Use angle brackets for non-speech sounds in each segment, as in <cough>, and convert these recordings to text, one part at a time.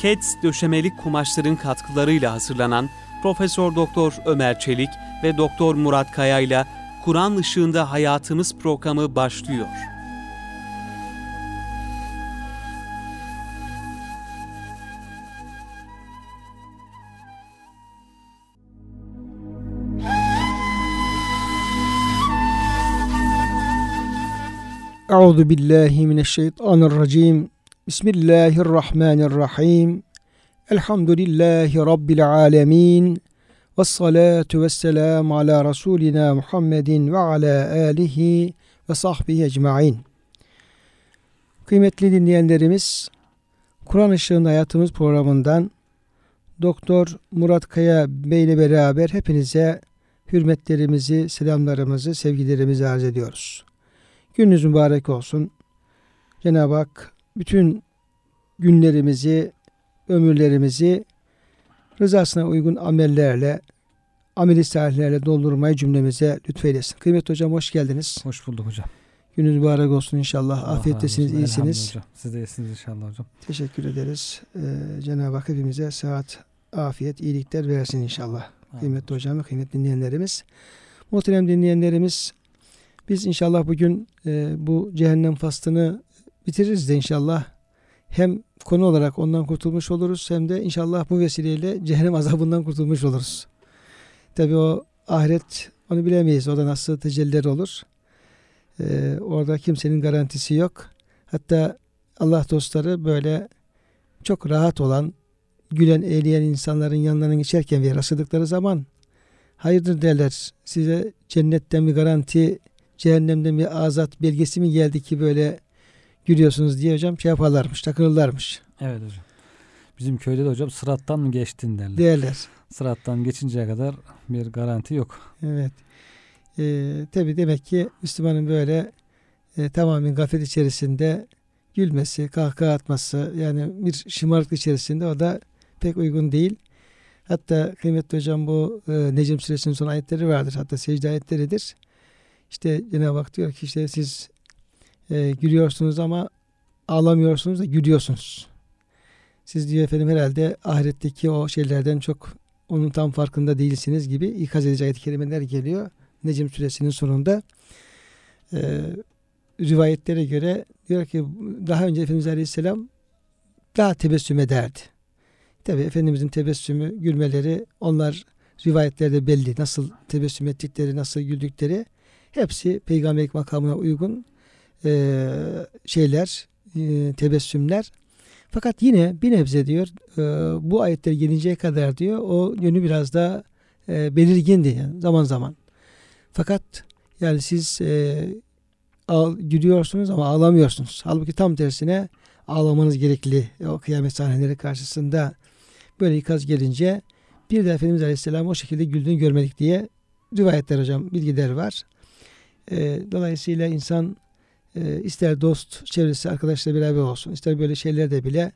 Keds döşemeli kumaşların katkılarıyla hazırlanan Profesör Doktor Ömer Çelik ve Doktor Murat Kaya ile Kur'an ışığında hayatımız programı başlıyor. Euzu billahi mineşşeytanirracim. Bismillahirrahmanirrahim. Elhamdülillahi rabbil alamin. Ves salatu vesselam ala rasulina Muhammedin ve ala alihi ve sahbihi ecmaîn. Kıymetli dinleyenlerimiz, Kur'an Işığında Hayatımız programından Doktor Murat Kaya Bey ile beraber hepinize hürmetlerimizi, selamlarımızı, sevgilerimizi arz ediyoruz. Gününüz mübarek olsun. Cenab-ı Hak bütün günlerimizi, ömürlerimizi rızasına uygun amellerle, ameli salihlerle doldurmayı cümlemize lütfeylesin. Kıymetli hocam hoş geldiniz. Hoş bulduk hocam. Gününüz mübarek olsun inşallah. Allah Afiyettesiniz, iyisiniz. Hocam. Siz de iyisiniz inşallah hocam. Teşekkür ederiz. Ee, Cenab-ı Hak hepimize sıhhat, afiyet, iyilikler versin inşallah. Kıymetli hocam ve kıymetli dinleyenlerimiz. Muhterem dinleyenlerimiz biz inşallah bugün e, bu cehennem faslını bitiririz de inşallah. Hem konu olarak ondan kurtulmuş oluruz hem de inşallah bu vesileyle cehennem <laughs> azabından kurtulmuş oluruz. Tabi o ahiret onu bilemeyiz. O da nasıl tecelliler olur. E, orada kimsenin garantisi yok. Hatta Allah dostları böyle çok rahat olan, gülen, eğleyen insanların yanlarına geçerken ve rastladıkları zaman hayırdır derler. Size cennetten bir garanti, cehennemden bir azat belgesi mi geldi ki böyle gülüyorsunuz diye hocam şey yaparlarmış, takılırlarmış Evet hocam. Bizim köyde de hocam sırattan mı geçtin derler. derler. Sırattan geçinceye kadar bir garanti yok. Evet. Ee, tabi demek ki Müslümanın böyle e, tamamen gaflet içerisinde gülmesi, kahkaha atması yani bir şımarıklık içerisinde o da pek uygun değil. Hatta kıymetli hocam bu e, Necm suresinin son ayetleri vardır. Hatta secde ayetleridir. İşte Cenab-ı Hak diyor ki işte siz e, gülüyorsunuz ama ağlamıyorsunuz da gülüyorsunuz. Siz diyor efendim herhalde ahiretteki o şeylerden çok onun tam farkında değilsiniz gibi ikaz edici ayet-i geliyor. Necm suresinin sonunda. E, rivayetlere göre diyor ki daha önce Efendimiz Aleyhisselam daha tebessüm ederdi. Tabi Efendimizin tebessümü, gülmeleri onlar rivayetlerde belli. Nasıl tebessüm ettikleri, nasıl güldükleri hepsi peygamberlik makamına uygun e, şeyler, e, tebessümler. Fakat yine bir nebze diyor e, bu ayetler gelinceye kadar diyor o yönü biraz daha e, belirgindi yani zaman zaman. Fakat yani siz e, ağ, gülüyorsunuz ama ağlamıyorsunuz. Halbuki tam tersine ağlamanız gerekli o kıyamet sahneleri karşısında böyle ikaz gelince bir de Efendimiz Aleyhisselam o şekilde güldüğünü görmedik diye rivayetler hocam bilgiler var. E, dolayısıyla insan e, ister dost çevresi arkadaşla beraber olsun ister böyle şeylerde bile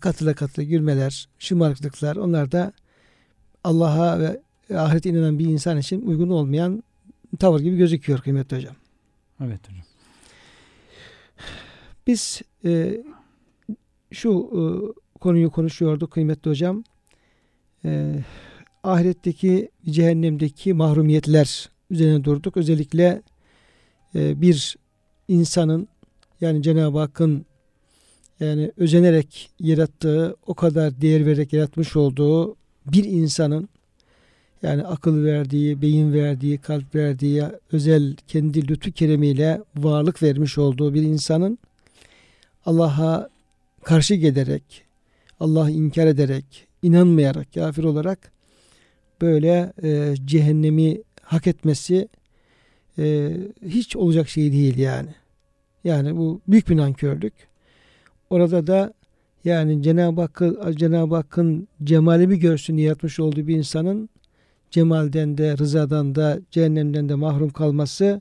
katıla katıla gülmeler, şımarıklıklar onlar da Allah'a ve ahirete inanan bir insan için uygun olmayan tavır gibi gözüküyor kıymetli hocam. Evet hocam. Biz e, şu e, konuyu konuşuyorduk kıymetli hocam. E, ahiretteki, cehennemdeki mahrumiyetler üzerine durduk. Özellikle e, bir insanın yani Cenab-ı Hakk'ın yani özenerek yarattığı, o kadar değer vererek yaratmış olduğu bir insanın yani akıl verdiği, beyin verdiği, kalp verdiği, özel kendi lütfu keremiyle varlık vermiş olduğu bir insanın Allah'a karşı gelerek, Allah'ı inkar ederek, inanmayarak, kafir olarak böyle e, cehennemi hak etmesi e, hiç olacak şey değil yani. Yani bu büyük bir nankörlük. Orada da yani Cenab-ı Hakk'ın Cenab-ı Hakk'ın cemali bir görsün yaratmış olduğu bir insanın cemalden de rızadan da cehennemden de mahrum kalması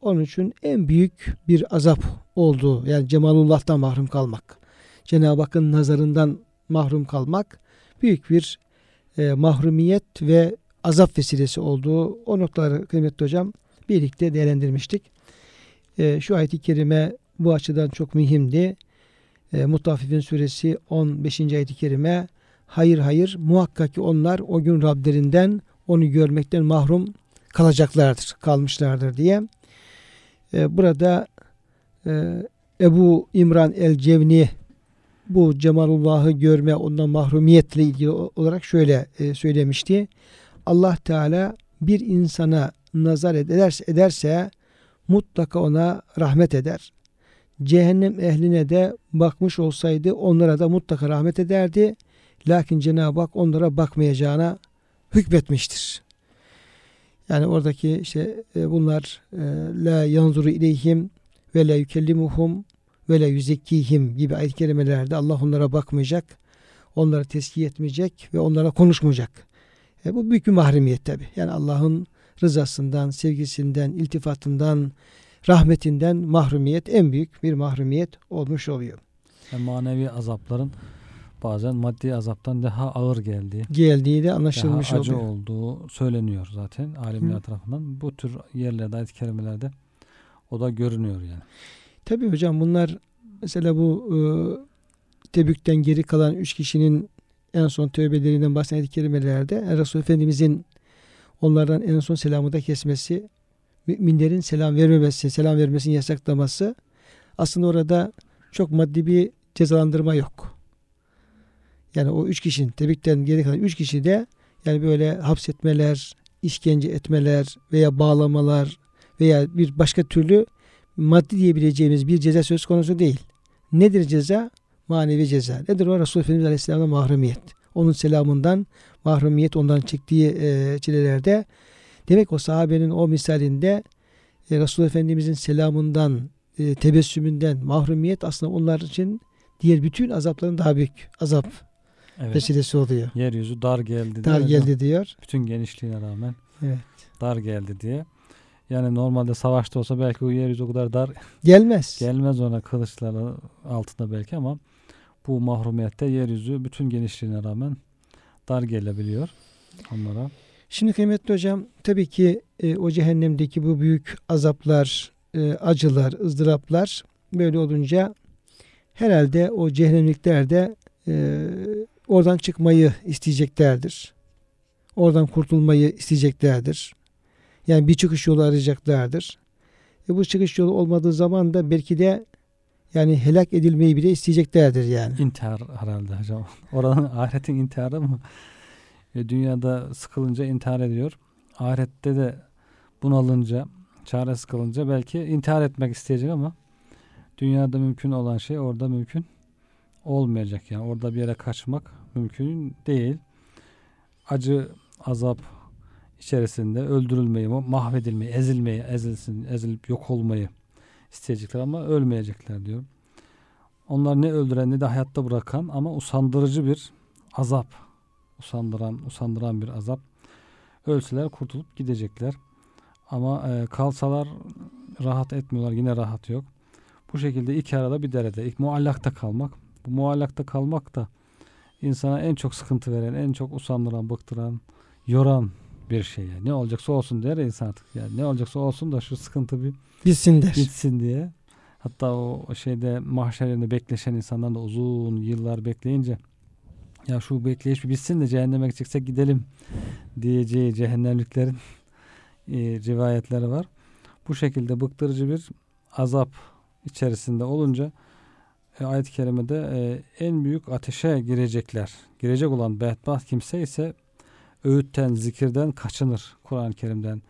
onun için en büyük bir azap olduğu yani cemalullah'tan mahrum kalmak. Cenab-ı Hakk'ın nazarından mahrum kalmak büyük bir e, mahrumiyet ve azap vesilesi olduğu o noktaları kıymetli hocam birlikte değerlendirmiştik. E, şu ayet-i kerime bu açıdan çok mühimdi. E, Mutaffifin suresi 15. ayet-i kerime hayır hayır muhakkak ki onlar o gün Rablerinden onu görmekten mahrum kalacaklardır, kalmışlardır diye. E, burada e, Ebu İmran el-Cevni bu Cemalullah'ı görme ondan mahrumiyetle ilgili olarak şöyle e, söylemişti. Allah Teala bir insana nazar ederse, ederse mutlaka ona rahmet eder. Cehennem ehline de bakmış olsaydı onlara da mutlaka rahmet ederdi. Lakin Cenab-ı Hak onlara bakmayacağına hükmetmiştir. Yani oradaki işte e, bunlar e, la yanzuru ileyhim ve la yükellimuhum ve la yüzekkihim gibi ayet kelimelerde Allah onlara bakmayacak, onları teskiye etmeyecek ve onlara konuşmayacak. E, bu büyük bir mahremiyet tabi. Yani Allah'ın rızasından, sevgisinden, iltifatından, rahmetinden mahrumiyet en büyük bir mahrumiyet olmuş oluyor. Yani manevi azapların bazen maddi azaptan daha ağır geldiği, geldiği de anlaşılmış daha acı oluyor. olduğu söyleniyor zaten alimler Hı. tarafından. Bu tür yerlerde, ayet-i kerimelerde o da görünüyor yani. Tabii hocam bunlar mesela bu e, Tebük'ten geri kalan üç kişinin en son tövbelerinden bahseden ayet-i kerimelerde yani Resul Efendimizin onlardan en son selamı da kesmesi, müminlerin selam vermemesi, selam vermesini yasaklaması aslında orada çok maddi bir cezalandırma yok. Yani o üç kişinin Tebük'ten geri kalan üç kişi de yani böyle hapsetmeler, işkence etmeler veya bağlamalar veya bir başka türlü maddi diyebileceğimiz bir ceza söz konusu değil. Nedir ceza? Manevi ceza. Nedir o? Resulullah Efendimiz Aleyhisselam'da mahrumiyet. Onun selamından mahrumiyet ondan çektiği e, çilelerde demek o sahabenin o misalinde e, Efendimizin selamından e, tebessümünden mahrumiyet aslında onlar için diğer bütün azapların daha büyük azap Evet. vesilesi oluyor. Yeryüzü dar geldi. Dar geldi diyor. Bütün genişliğine rağmen Evet. dar geldi diye. Yani normalde savaşta olsa belki o yeryüzü o kadar dar Gelmez. gelmez ona kılıçların altında belki ama bu mahrumiyette yeryüzü bütün genişliğine rağmen dar gelebiliyor onlara. Şimdi kıymetli hocam tabii ki e, o cehennemdeki bu büyük azaplar, e, acılar, ızdıraplar böyle olunca herhalde o cehennemlikler de e, oradan çıkmayı isteyeceklerdir. Oradan kurtulmayı isteyeceklerdir. Yani bir çıkış yolu arayacaklardır. E, bu çıkış yolu olmadığı zaman da belki de yani helak edilmeyi bile isteyeceklerdir yani. İntihar herhalde hocam. <laughs> Oranın ahiretin intiharı mı? E, dünyada sıkılınca intihar ediyor. Ahirette de bunalınca, çaresiz kalınca belki intihar etmek isteyecek ama dünyada mümkün olan şey orada mümkün olmayacak. Yani orada bir yere kaçmak mümkün değil. Acı, azap içerisinde öldürülmeyi, mahvedilmeyi, ezilmeyi, ezilsin, ezilip yok olmayı isteyecekler ama ölmeyecekler diyor. Onlar ne öldüren ne de hayatta bırakan ama usandırıcı bir azap. Usandıran, usandıran bir azap. Ölseler kurtulup gidecekler. Ama e, kalsalar rahat etmiyorlar. Yine rahat yok. Bu şekilde iki arada bir derede. İlk muallakta kalmak. Bu muallakta kalmak da insana en çok sıkıntı veren, en çok usandıran, bıktıran, yoran bir şey. Yani. Ne olacaksa olsun der insan artık. Yani ne olacaksa olsun da şu sıkıntı bir Bilsin der. bitsin diye. Hatta o şeyde mahşer yerinde bekleşen insanlar da uzun yıllar bekleyince ya şu bekleyiş bir bitsin de cehenneme gideceksek gidelim diyeceği cehennemliklerin e, rivayetleri var. Bu şekilde bıktırıcı bir azap içerisinde olunca e, ayet-i kerimede e, en büyük ateşe girecekler. Girecek olan bedbaht kimse ise öğütten, zikirden kaçınır. Kur'an-ı Kerim'den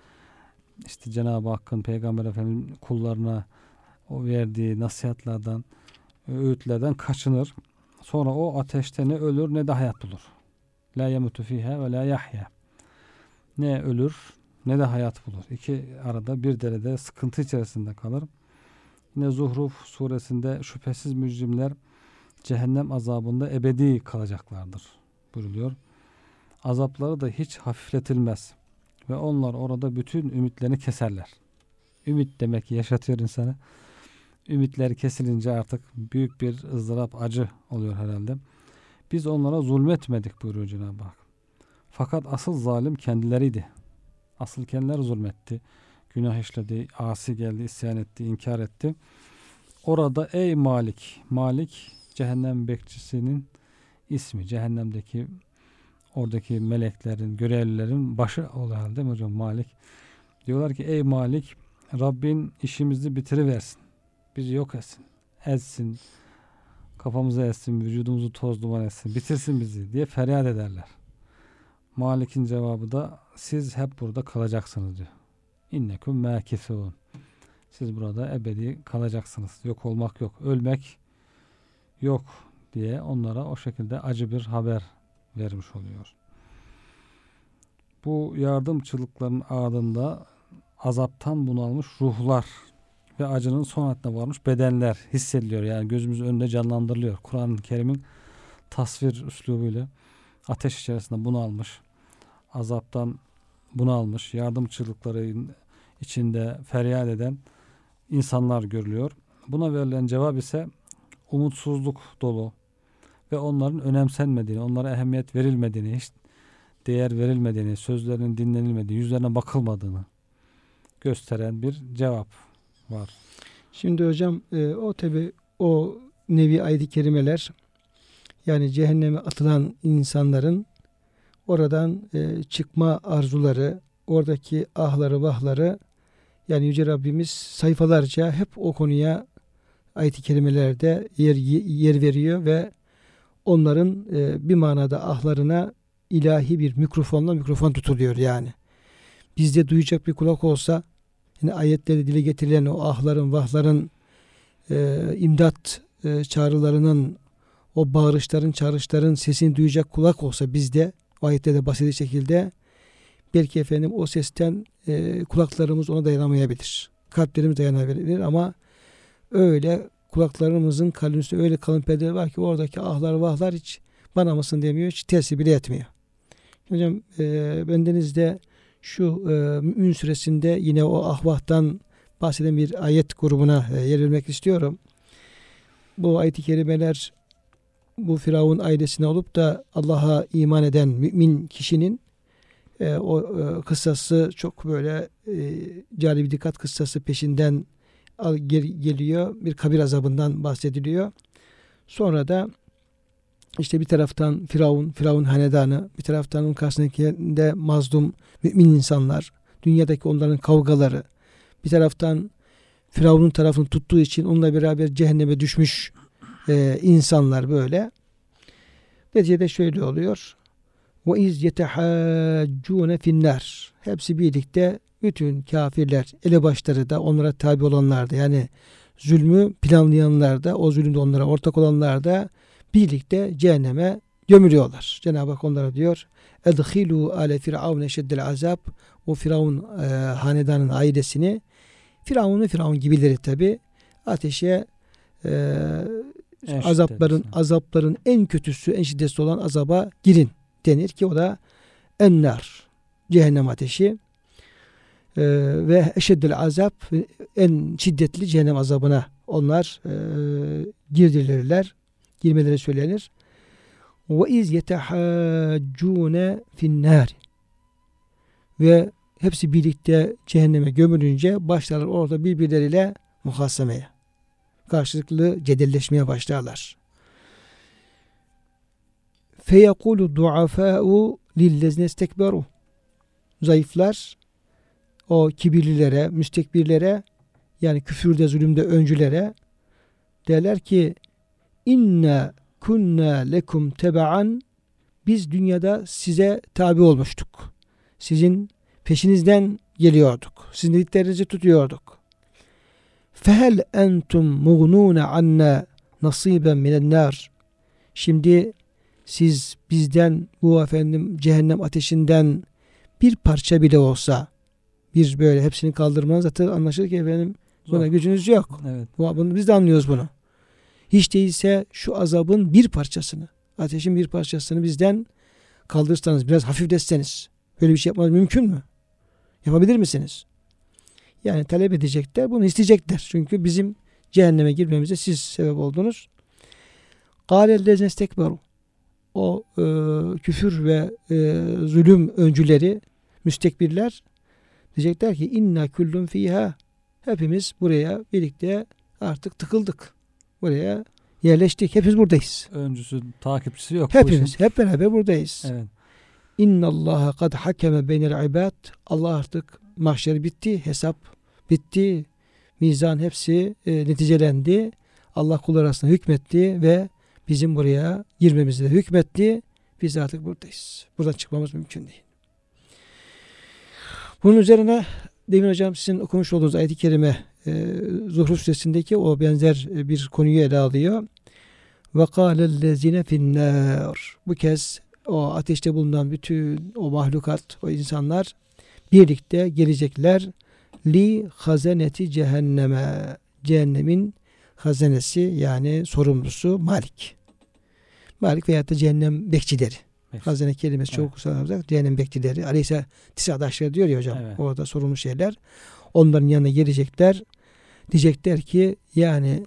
işte Cenab-ı Hakk'ın Peygamber Efendimiz kullarına o verdiği nasihatlerden, öğütlerden kaçınır. Sonra o ateşte ne ölür ne de hayat bulur. La yemutu fiha ve la yahya. Ne ölür ne de hayat bulur. İki arada bir derede sıkıntı içerisinde kalır. Yine Zuhruf suresinde şüphesiz mücrimler cehennem azabında ebedi kalacaklardır buyuruluyor. Azapları da hiç hafifletilmez ve onlar orada bütün ümitlerini keserler. Ümit demek ki yaşatıyor insanı. Ümitler kesilince artık büyük bir ızdırap, acı oluyor herhalde. Biz onlara zulmetmedik buyuruyor Cenab-ı Hak. Fakat asıl zalim kendileriydi. Asıl kendileri zulmetti. Günah işledi, asi geldi, isyan etti, inkar etti. Orada ey Malik, Malik cehennem bekçisinin ismi. Cehennemdeki oradaki meleklerin, görevlilerin başı olan değil mi hocam Malik? Diyorlar ki ey Malik Rabbin işimizi bitiriversin. Bizi yok etsin. Etsin. Kafamızı etsin, vücudumuzu toz duman etsin. Bitirsin bizi diye feryat ederler. Malik'in cevabı da siz hep burada kalacaksınız diyor. İnnekum mâkisûn. Siz burada ebedi kalacaksınız. Yok olmak yok. Ölmek yok diye onlara o şekilde acı bir haber vermiş oluyor. Bu yardımçılıkların ardında azaptan bunalmış ruhlar ve acının son hattına varmış bedenler hissediliyor. Yani gözümüzün önünde canlandırılıyor. Kur'an-ı Kerim'in tasvir üslubuyla ateş içerisinde bunalmış, azaptan bunalmış, yardımçılıkların içinde feryat eden insanlar görülüyor. Buna verilen cevap ise umutsuzluk dolu ve onların önemsenmediğini, onlara ehemmiyet verilmediğini, hiç değer verilmediğini, sözlerinin dinlenilmediğini, yüzlerine bakılmadığını gösteren bir cevap var. Şimdi hocam e, o tabi o nevi ayet-i kerimeler yani cehenneme atılan insanların oradan e, çıkma arzuları, oradaki ahları vahları yani Yüce Rabbimiz sayfalarca hep o konuya ayet-i kerimelerde yer, yer veriyor ve onların e, bir manada ahlarına ilahi bir mikrofonla mikrofon tutuluyor yani. Bizde duyacak bir kulak olsa yani ayetlerde dile getirilen o ahların, vahların e, imdat e, çağrılarının o bağırışların, çağrışların sesini duyacak kulak olsa bizde o ayetlerde basit şekilde belki efendim o sesten e, kulaklarımız ona dayanamayabilir. Kalplerimiz dayanabilir ama öyle kulaklarımızın kalbimizde öyle kalın perde var ki oradaki ahlar vahlar hiç bana mısın demiyor. Hiç tesir bile etmiyor. Hocam e, bendenizde şu e, Mü'min suresinde yine o ahvahtan bahseden bir ayet grubuna e, yer vermek istiyorum. Bu ayet-i kerimeler bu Firavun ailesine olup da Allah'a iman eden mümin kişinin e, o e, kıssası çok böyle e, cali bir dikkat kıssası peşinden geliyor. Bir kabir azabından bahsediliyor. Sonra da işte bir taraftan Firavun, Firavun hanedanı, bir taraftan onun karşısındakinde mazlum mümin insanlar, dünyadaki onların kavgaları, bir taraftan Firavun'un tarafını tuttuğu için onunla beraber cehenneme düşmüş e, insanlar böyle. Neticede şöyle oluyor. Ve iz yetehaccune finnar. Hepsi birlikte bütün kafirler, elebaşları da onlara tabi olanlar da yani zulmü planlayanlar da o zulümde onlara ortak olanlar da birlikte cehenneme gömülüyorlar. Cenab-ı Hak onlara diyor Edhilu ale firavun eşeddel azab. O firavun e, hanedanın ailesini firavunu firavun gibileri tabi ateşe e, azapların azapların en kötüsü en şiddetli olan azaba girin denir ki o da ennar cehennem ateşi e, ve eşeddül azap en şiddetli cehennem azabına onlar e, girdirilirler girmeleri söylenir. Ve iz yetehaccune finnâr. Ve hepsi birlikte cehenneme gömülünce başlarlar orada birbirleriyle muhasemeye karşılıklı cedelleşmeye başlarlar. Feyekulu duafâ'u lillezne istekberu. Zayıflar o kibirlilere, müstekbirlere yani küfürde, zulümde öncülere derler ki inna kunna lekum tebaan biz dünyada size tabi olmuştuk. Sizin peşinizden geliyorduk. Sizin dediklerinizi tutuyorduk. Fehel entum mugnune anna nasiben minen nar. Şimdi siz bizden bu efendim cehennem ateşinden bir parça bile olsa bir böyle hepsini kaldırmanız zaten anlaşılır ki efendim buna Zor. gücünüz yok. Evet. Bunu, biz de anlıyoruz bunu. Hiç değilse şu azabın bir parçasını, ateşin bir parçasını bizden kaldırırsanız, biraz hafifletseniz böyle bir şey yapmanız mümkün mü? Yapabilir misiniz? Yani talep edecekler, bunu isteyecekler. Çünkü bizim cehenneme girmemize siz sebep oldunuz. Kâlellezine istekberu. O e, küfür ve e, zulüm öncüleri, müstekbirler diyecekler ki inna kullun fiha. Hepimiz buraya birlikte artık tıkıldık. Buraya Yerleştik. Hepimiz buradayız. Öncüsü, takipçisi yok. Hepimiz hep beraber buradayız. Evet. İnna Allaha kad hakeme beynel ibad. Allah artık mahşer bitti, hesap bitti. Mizan hepsi e, neticelendi. Allah kul arasında hükmetti ve bizim buraya girmemizi de hükmetti. Biz artık buradayız. Buradan çıkmamız mümkün değil. Bunun üzerine demin hocam sizin okumuş olduğunuz ayet-i kerime e, Zuhruf suresindeki o benzer e, bir konuyu ele alıyor. Ve kâlellezine finnâr. Bu kez o ateşte bulunan bütün o mahlukat, o insanlar birlikte gelecekler. Li hazeneti cehenneme. Cehennemin hazenesi yani sorumlusu Malik. Malik veyahut da cehennem bekçileri. Evet. Hazine kelimesi çok kullanılacak. Cehennem bekçileri. Aleyhisselam tisadaşları diyor ya hocam. Evet. Orada sorumlu şeyler. Onların yanına gelecekler. Diyecekler ki yani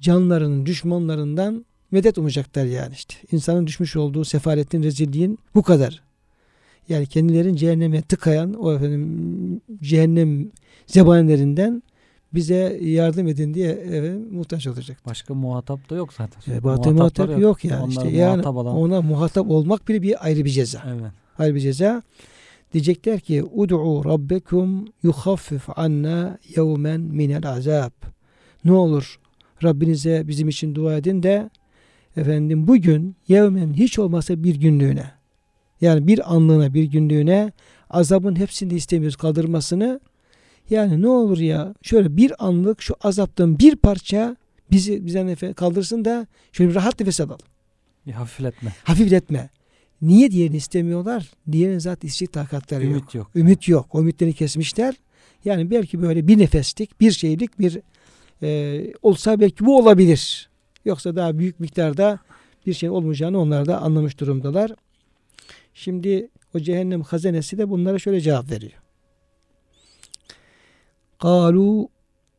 canlarının düşmanlarından medet umacaklar yani işte. İnsanın düşmüş olduğu sefaletin, rezilliğin bu kadar. Yani kendilerini cehenneme tıkayan o efendim cehennem zebanilerinden bize yardım edin diye efendim, muhtaç olacak. Başka muhatap da yok zaten. E, muhatap, muhatap Muhatapları yok yani. Onlara işte yani olan. ona muhatap olmak bile bir ayrı bir ceza. Evet. Ayrı bir ceza. Diyecekler ki ud'u rabbekum yuhaffif anna yevmen minel azab. Ne olur Rabbinize bizim için dua edin de efendim bugün yevmen hiç olmasa bir günlüğüne yani bir anlığına bir günlüğüne azabın hepsini istemiyoruz kaldırmasını. Yani ne olur ya şöyle bir anlık şu azaptan bir parça bizi bizden efe- kaldırsın da şöyle bir rahat nefes alalım. Bir hafifletme. Hafifletme. Niye diğerini istemiyorlar? Diğerinin zaten isteyecek takatları yok. Ümit yok. Ümit yok. O ümitlerini kesmişler. Yani belki böyle bir nefeslik, bir şeylik bir e, olsa belki bu olabilir. Yoksa daha büyük miktarda bir şey olmayacağını onlar da anlamış durumdalar. Şimdi o cehennem hazenesi de bunlara şöyle cevap veriyor. Kalu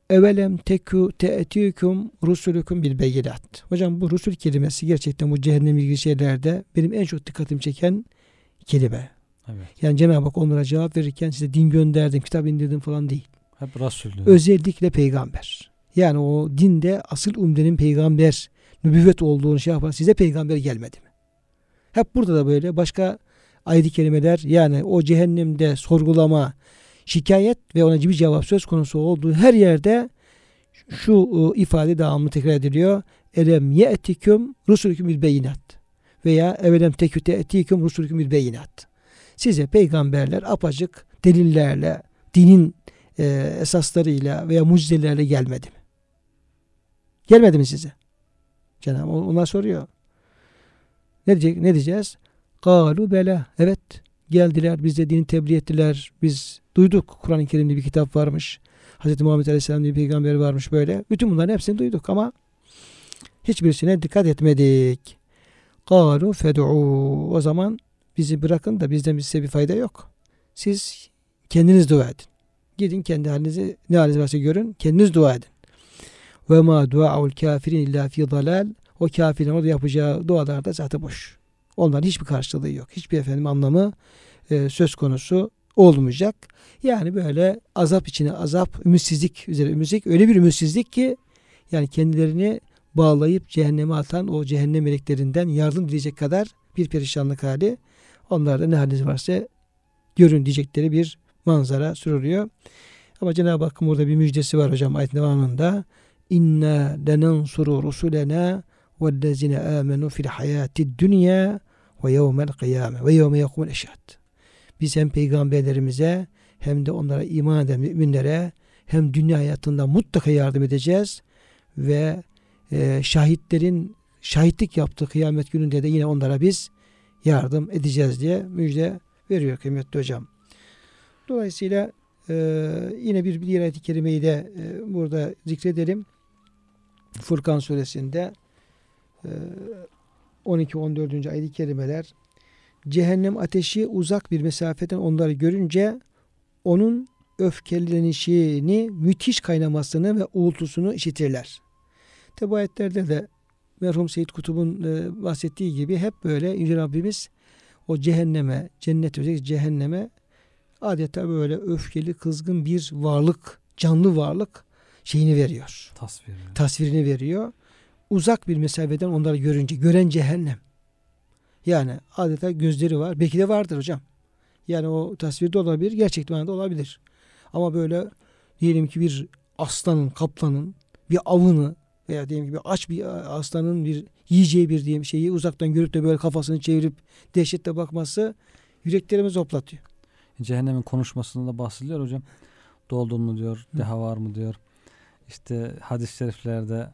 evelem teku te'tiyukum rusulukum bil beyinat. Hocam bu rusul kelimesi gerçekten bu cehennem ilgili şeylerde benim en çok dikkatimi çeken kelime. Evet. Yani Cenab-ı Hak onlara cevap verirken size din gönderdim, kitap indirdim falan değil. Hep Resulü. Özellikle peygamber. Yani o dinde asıl umdenin peygamber, nübüvvet olduğunu şey yapar. Size peygamber gelmedi mi? Hep burada da böyle başka ayet kelimeler yani o cehennemde sorgulama, şikayet ve ona bir cevap söz konusu olduğu her yerde şu e, ifade devamlı tekrar ediliyor. Elem ye'tiküm rusulüküm bil beyinat veya evelem tekü te'tiküm rusulüküm bil beyinat. Size peygamberler apacık delillerle, dinin e, esaslarıyla veya mucizelerle gelmedi mi? Gelmedi mi size? Cenab-ı ona soruyor. Ne diyecek? Ne diyeceğiz? Galu bela. Evet. Geldiler. Bize dini tebliğ ettiler. Biz duyduk. Kur'an-ı Kerim'de bir kitap varmış. Hz. Muhammed Aleyhisselam diye bir peygamber varmış böyle. Bütün bunların hepsini duyduk ama hiçbirisine dikkat etmedik. Galu fed'u. O zaman bizi bırakın da bizden size bir fayda yok. Siz kendiniz dua edin. Gidin kendi halinizi ne haliniz varsa görün. Kendiniz dua edin. Ve ma duaul kafirin illa fi dalal. O kafirin orada yapacağı dualar da zaten boş. Onların hiçbir karşılığı yok. Hiçbir efendim anlamı e, söz konusu olmayacak. Yani böyle azap içine azap, ümitsizlik üzere ümitsizlik. Öyle bir ümitsizlik ki yani kendilerini bağlayıp cehenneme atan o cehennem meleklerinden yardım dileyecek kadar bir perişanlık hali. Onlarda ne haliniz varsa görün diyecekleri bir manzara sürülüyor. Ama Cenab-ı Hakk'ın burada bir müjdesi var hocam ayet devamında. İnna lenansuru rusulena vellezine amenu fil hayati dünya ve yevmel kıyame ve yevme yekumul eşhad. Biz hem peygamberlerimize hem de onlara iman eden müminlere hem dünya hayatında mutlaka yardım edeceğiz ve e, şahitlerin şahitlik yaptığı kıyamet gününde de yine onlara biz yardım edeceğiz diye müjde veriyor kıymetli hocam. Dolayısıyla e, yine bir diğer ayet-i kerimeyi de e, burada zikredelim. Furkan suresinde e, 12-14. ayet-i kerimeler cehennem ateşi uzak bir mesafeden onları görünce onun öfkelenişini, müthiş kaynamasını ve uğultusunu işitirler. Tabi ayetlerde de merhum Seyyid Kutub'un e, bahsettiği gibi hep böyle Yüce Rabbimiz o cehenneme, cennet özellikle cehenneme adeta böyle öfkeli, kızgın bir varlık, canlı varlık şeyini veriyor. Tasvir. Tasvirini veriyor. uzak bir mesafeden onları görünce gören cehennem. Yani adeta gözleri var. Belki de vardır hocam. Yani o tasvirde olabilir, gerçek manada olabilir. Ama böyle diyelim ki bir aslanın, kaplanın bir avını veya diyelim ki bir aç bir aslanın bir yiyeceği bir diyelim şeyi uzaktan görüp de böyle kafasını çevirip dehşetle bakması yüreklerimizi hoplatıyor. Cehennemin konuşmasında da bahsediliyor hocam. Doldun mu diyor, deha var mı diyor. İşte hadis-i şeriflerde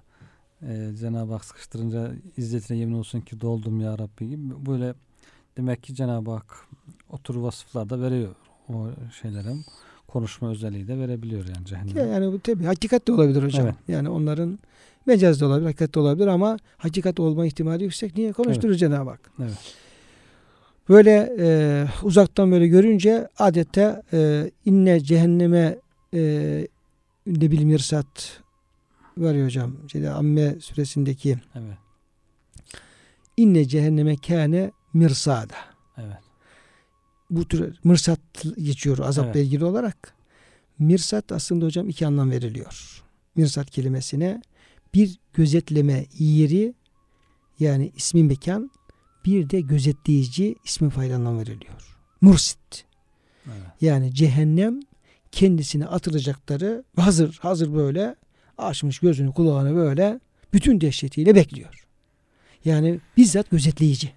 e, Cenab-ı Hak sıkıştırınca izzetine yemin olsun ki doldum ya Rabbi gibi böyle demek ki Cenab-ı Hak o tür vasıflar da veriyor o şeylerin konuşma özelliği de verebiliyor yani cehennem. Yani bu tabii hakikat de olabilir hocam. Evet. Yani onların mecaz da olabilir, hakikat de olabilir ama hakikat olma ihtimali yüksek. Niye? Konuşturur Cenab-ı Hak. Evet. Böyle e, uzaktan böyle görünce adette e, inne cehenneme e, ne bileyim mirsat var ya hocam. Şeyde Amme suresindeki Evet. inne cehenneme kâne mirsada. Evet. Bu tür mırsat geçiyor azapla Evet. ilgili olarak. Mirsat aslında hocam iki anlam veriliyor. Mirsat kelimesine bir gözetleme yeri yani ismi mekan bir de gözetleyici ismi fail anlam veriliyor. Mursit. Evet. Yani cehennem kendisine atılacakları hazır hazır böyle açmış gözünü kulağını böyle bütün dehşetiyle bekliyor. Yani bizzat gözetleyici.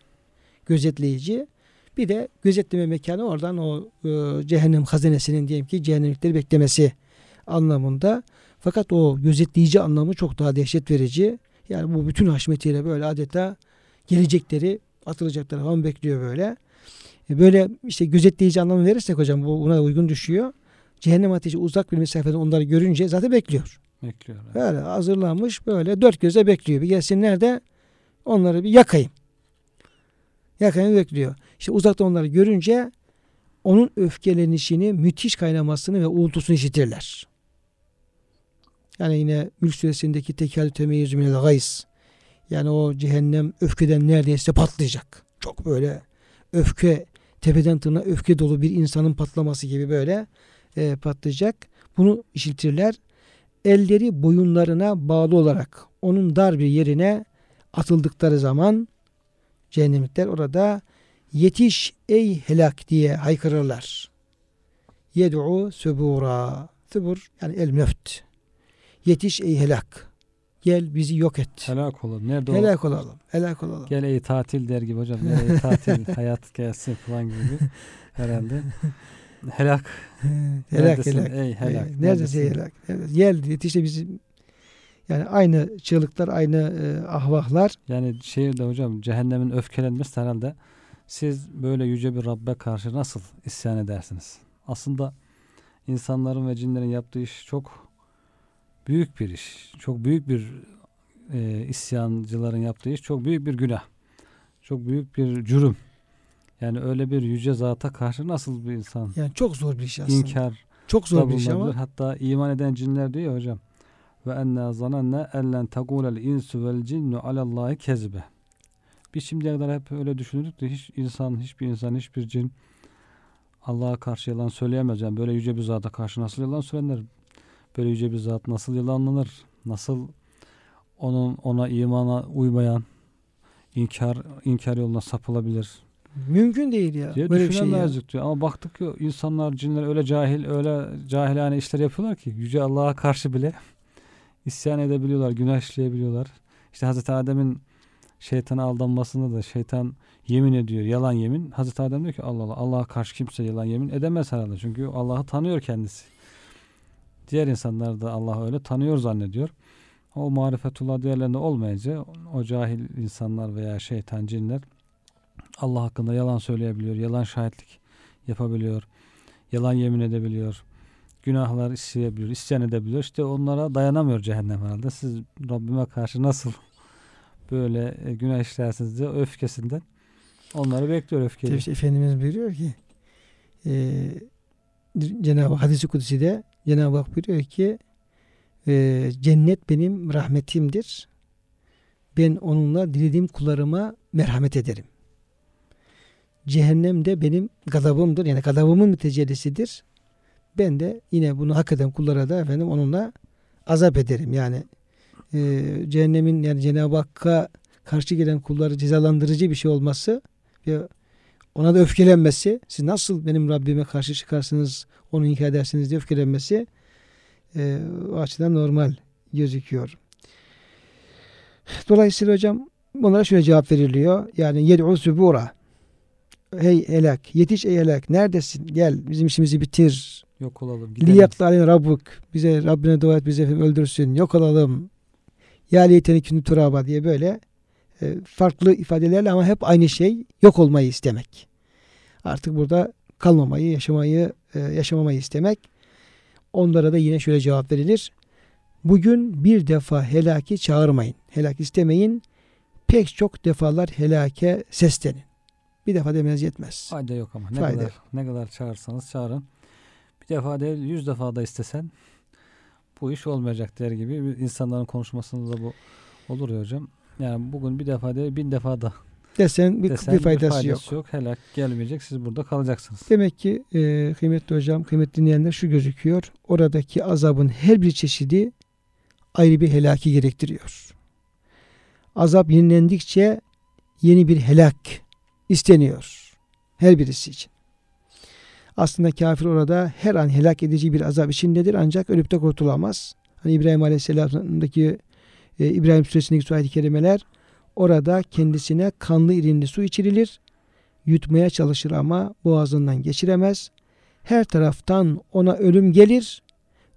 Gözetleyici. Bir de gözetleme mekanı oradan o e, cehennem hazinesinin diyelim ki cehennemlikleri beklemesi anlamında. Fakat o gözetleyici anlamı çok daha dehşet verici. Yani bu bütün haşmetiyle böyle adeta gelecekleri atılacakları falan bekliyor böyle. E, Böyle işte gözetleyici anlamı verirsek hocam bu buna uygun düşüyor. Cehennem ateşi uzak bir mesafeden onları görünce zaten bekliyor. Bekliyor. Evet. Böyle hazırlanmış böyle dört göze bekliyor. Bir gelsinler de onları bir yakayım. Yakayım bekliyor. İşte uzaktan onları görünce onun öfkelenişini, müthiş kaynamasını ve uğultusunu işitirler. Yani yine Mülk suresindeki tekel temeyyüzü minel gays. Yani o cehennem öfkeden neredeyse patlayacak. Çok böyle öfke, tepeden tırnağa öfke dolu bir insanın patlaması gibi böyle e, patlayacak. Bunu işitirler elleri boyunlarına bağlı olarak onun dar bir yerine atıldıkları zaman cehennemlikler orada yetiş ey helak diye haykırırlar. Yed'u subura. Subur yani el meft. Yetiş ey helak. Gel bizi yok et. Helak olalım. Nerede o? Helak olalım. Helak olalım. Gel ey tatil der gibi hocam. Gel ey <laughs> tatil hayat gelsin falan gibi herhalde. <laughs> Helak. helak Neredesin helak. ey helak? Ee, Neredesin ey helak? Evet, Gel yetiş de bizi yani aynı çığlıklar, aynı e, ahvahlar Yani şey de hocam cehennemin öfkelenmesi herhalde siz böyle yüce bir Rabbe karşı nasıl isyan edersiniz? Aslında insanların ve cinlerin yaptığı iş çok büyük bir iş. Çok büyük bir e, isyancıların yaptığı iş çok büyük bir günah. Çok büyük bir cürüm. Yani öyle bir yüce zata karşı nasıl bir insan yani çok zor bir iş aslında. inkar Çok zor bir iş ama Hatta iman eden cinler diyor ya hocam. Ve enna zananne ellen tegulel insu vel cinnu alallahi kezbe. Biz şimdiye kadar hep öyle düşündük de hiç insan, hiçbir insan, hiçbir cin Allah'a karşı yalan söyleyemez. Yani böyle yüce bir zata karşı nasıl yalan söylenir? Böyle yüce bir zat nasıl yalanlanır? Nasıl onun ona imana uymayan inkar inkar yoluna sapılabilir? Mümkün değil ya. diye Böyle bir şey ya. düşünemezdik diyor. Ama baktık ki insanlar, cinler öyle cahil, öyle cahilane işler yapıyorlar ki Yüce Allah'a karşı bile <laughs> isyan edebiliyorlar, günah işleyebiliyorlar. İşte Hazreti Adem'in şeytana aldanmasında da şeytan yemin ediyor, yalan yemin. Hazreti Adem diyor ki Allah Allah, Allah'a karşı kimse yalan yemin edemez herhalde. Çünkü Allah'ı tanıyor kendisi. Diğer insanlar da Allah'ı öyle tanıyor zannediyor. O marifetullah değerlerinde olmayınca o cahil insanlar veya şeytan, cinler Allah hakkında yalan söyleyebiliyor, yalan şahitlik yapabiliyor, yalan yemin edebiliyor, günahlar işleyebiliyor, isyan edebiliyor. İşte onlara dayanamıyor cehennem herhalde. Siz Rabbime karşı nasıl <laughs> böyle e, günah işlersiniz diye öfkesinden onları bekliyor öfkeyle. Tabii işte Efendimiz buyuruyor ki e, Cenab-ı hadisi kudüsüde Cenab-ı Hak buyuruyor ki e, cennet benim rahmetimdir. Ben onunla dilediğim kullarıma merhamet ederim. Cehennem de benim gadabımdır. Yani gadabımın mütecellisidir. Ben de yine bunu hak eden kullara da efendim onunla azap ederim. Yani e, cehennemin yani Cenab-ı Hakk'a karşı gelen kulları cezalandırıcı bir şey olması ve ona da öfkelenmesi, siz nasıl benim Rabbime karşı çıkarsınız, onu inkar edersiniz diye öfkelenmesi e, o açıdan normal gözüküyor. Dolayısıyla hocam bunlara şöyle cevap veriliyor. Yani yed'u subura. Hey helak, yetiş ey helak. Neredesin? Gel bizim işimizi bitir. Yok olalım. Gidelim. Aleyna rabbuk. Bize Rabbine dua et efendim öldürsün. Yok olalım. Ya leyteni künü turaba diye böyle e, farklı ifadelerle ama hep aynı şey yok olmayı istemek. Artık burada kalmamayı, yaşamayı, e, yaşamamayı istemek. Onlara da yine şöyle cevap verilir. Bugün bir defa helaki çağırmayın. Helak istemeyin. Pek çok defalar helake seslenin. Bir defa demeniz yetmez. Fayda yok ama. Ne Fayda kadar ne kadar çağırsanız çağırın. Bir defa değil yüz defa da istesen bu iş olmayacak der gibi bir insanların konuşmasında da bu olur ya hocam. Yani bugün bir defa değil bin defa da Desen bir, desen bir faydası yok. yok. Helak gelmeyecek. Siz burada kalacaksınız. Demek ki e, kıymetli hocam, kıymetli dinleyenler şu gözüküyor. Oradaki azabın her bir çeşidi ayrı bir helaki gerektiriyor. Azap yenilendikçe yeni bir helak isteniyor. Her birisi için. Aslında kafir orada her an helak edici bir azap içindedir ancak ölüp de kurtulamaz. Hani İbrahim Aleyhisselam'daki e, İbrahim Suresindeki su ayet-i kerimeler orada kendisine kanlı irinli su içirilir yutmaya çalışır ama boğazından geçiremez. Her taraftan ona ölüm gelir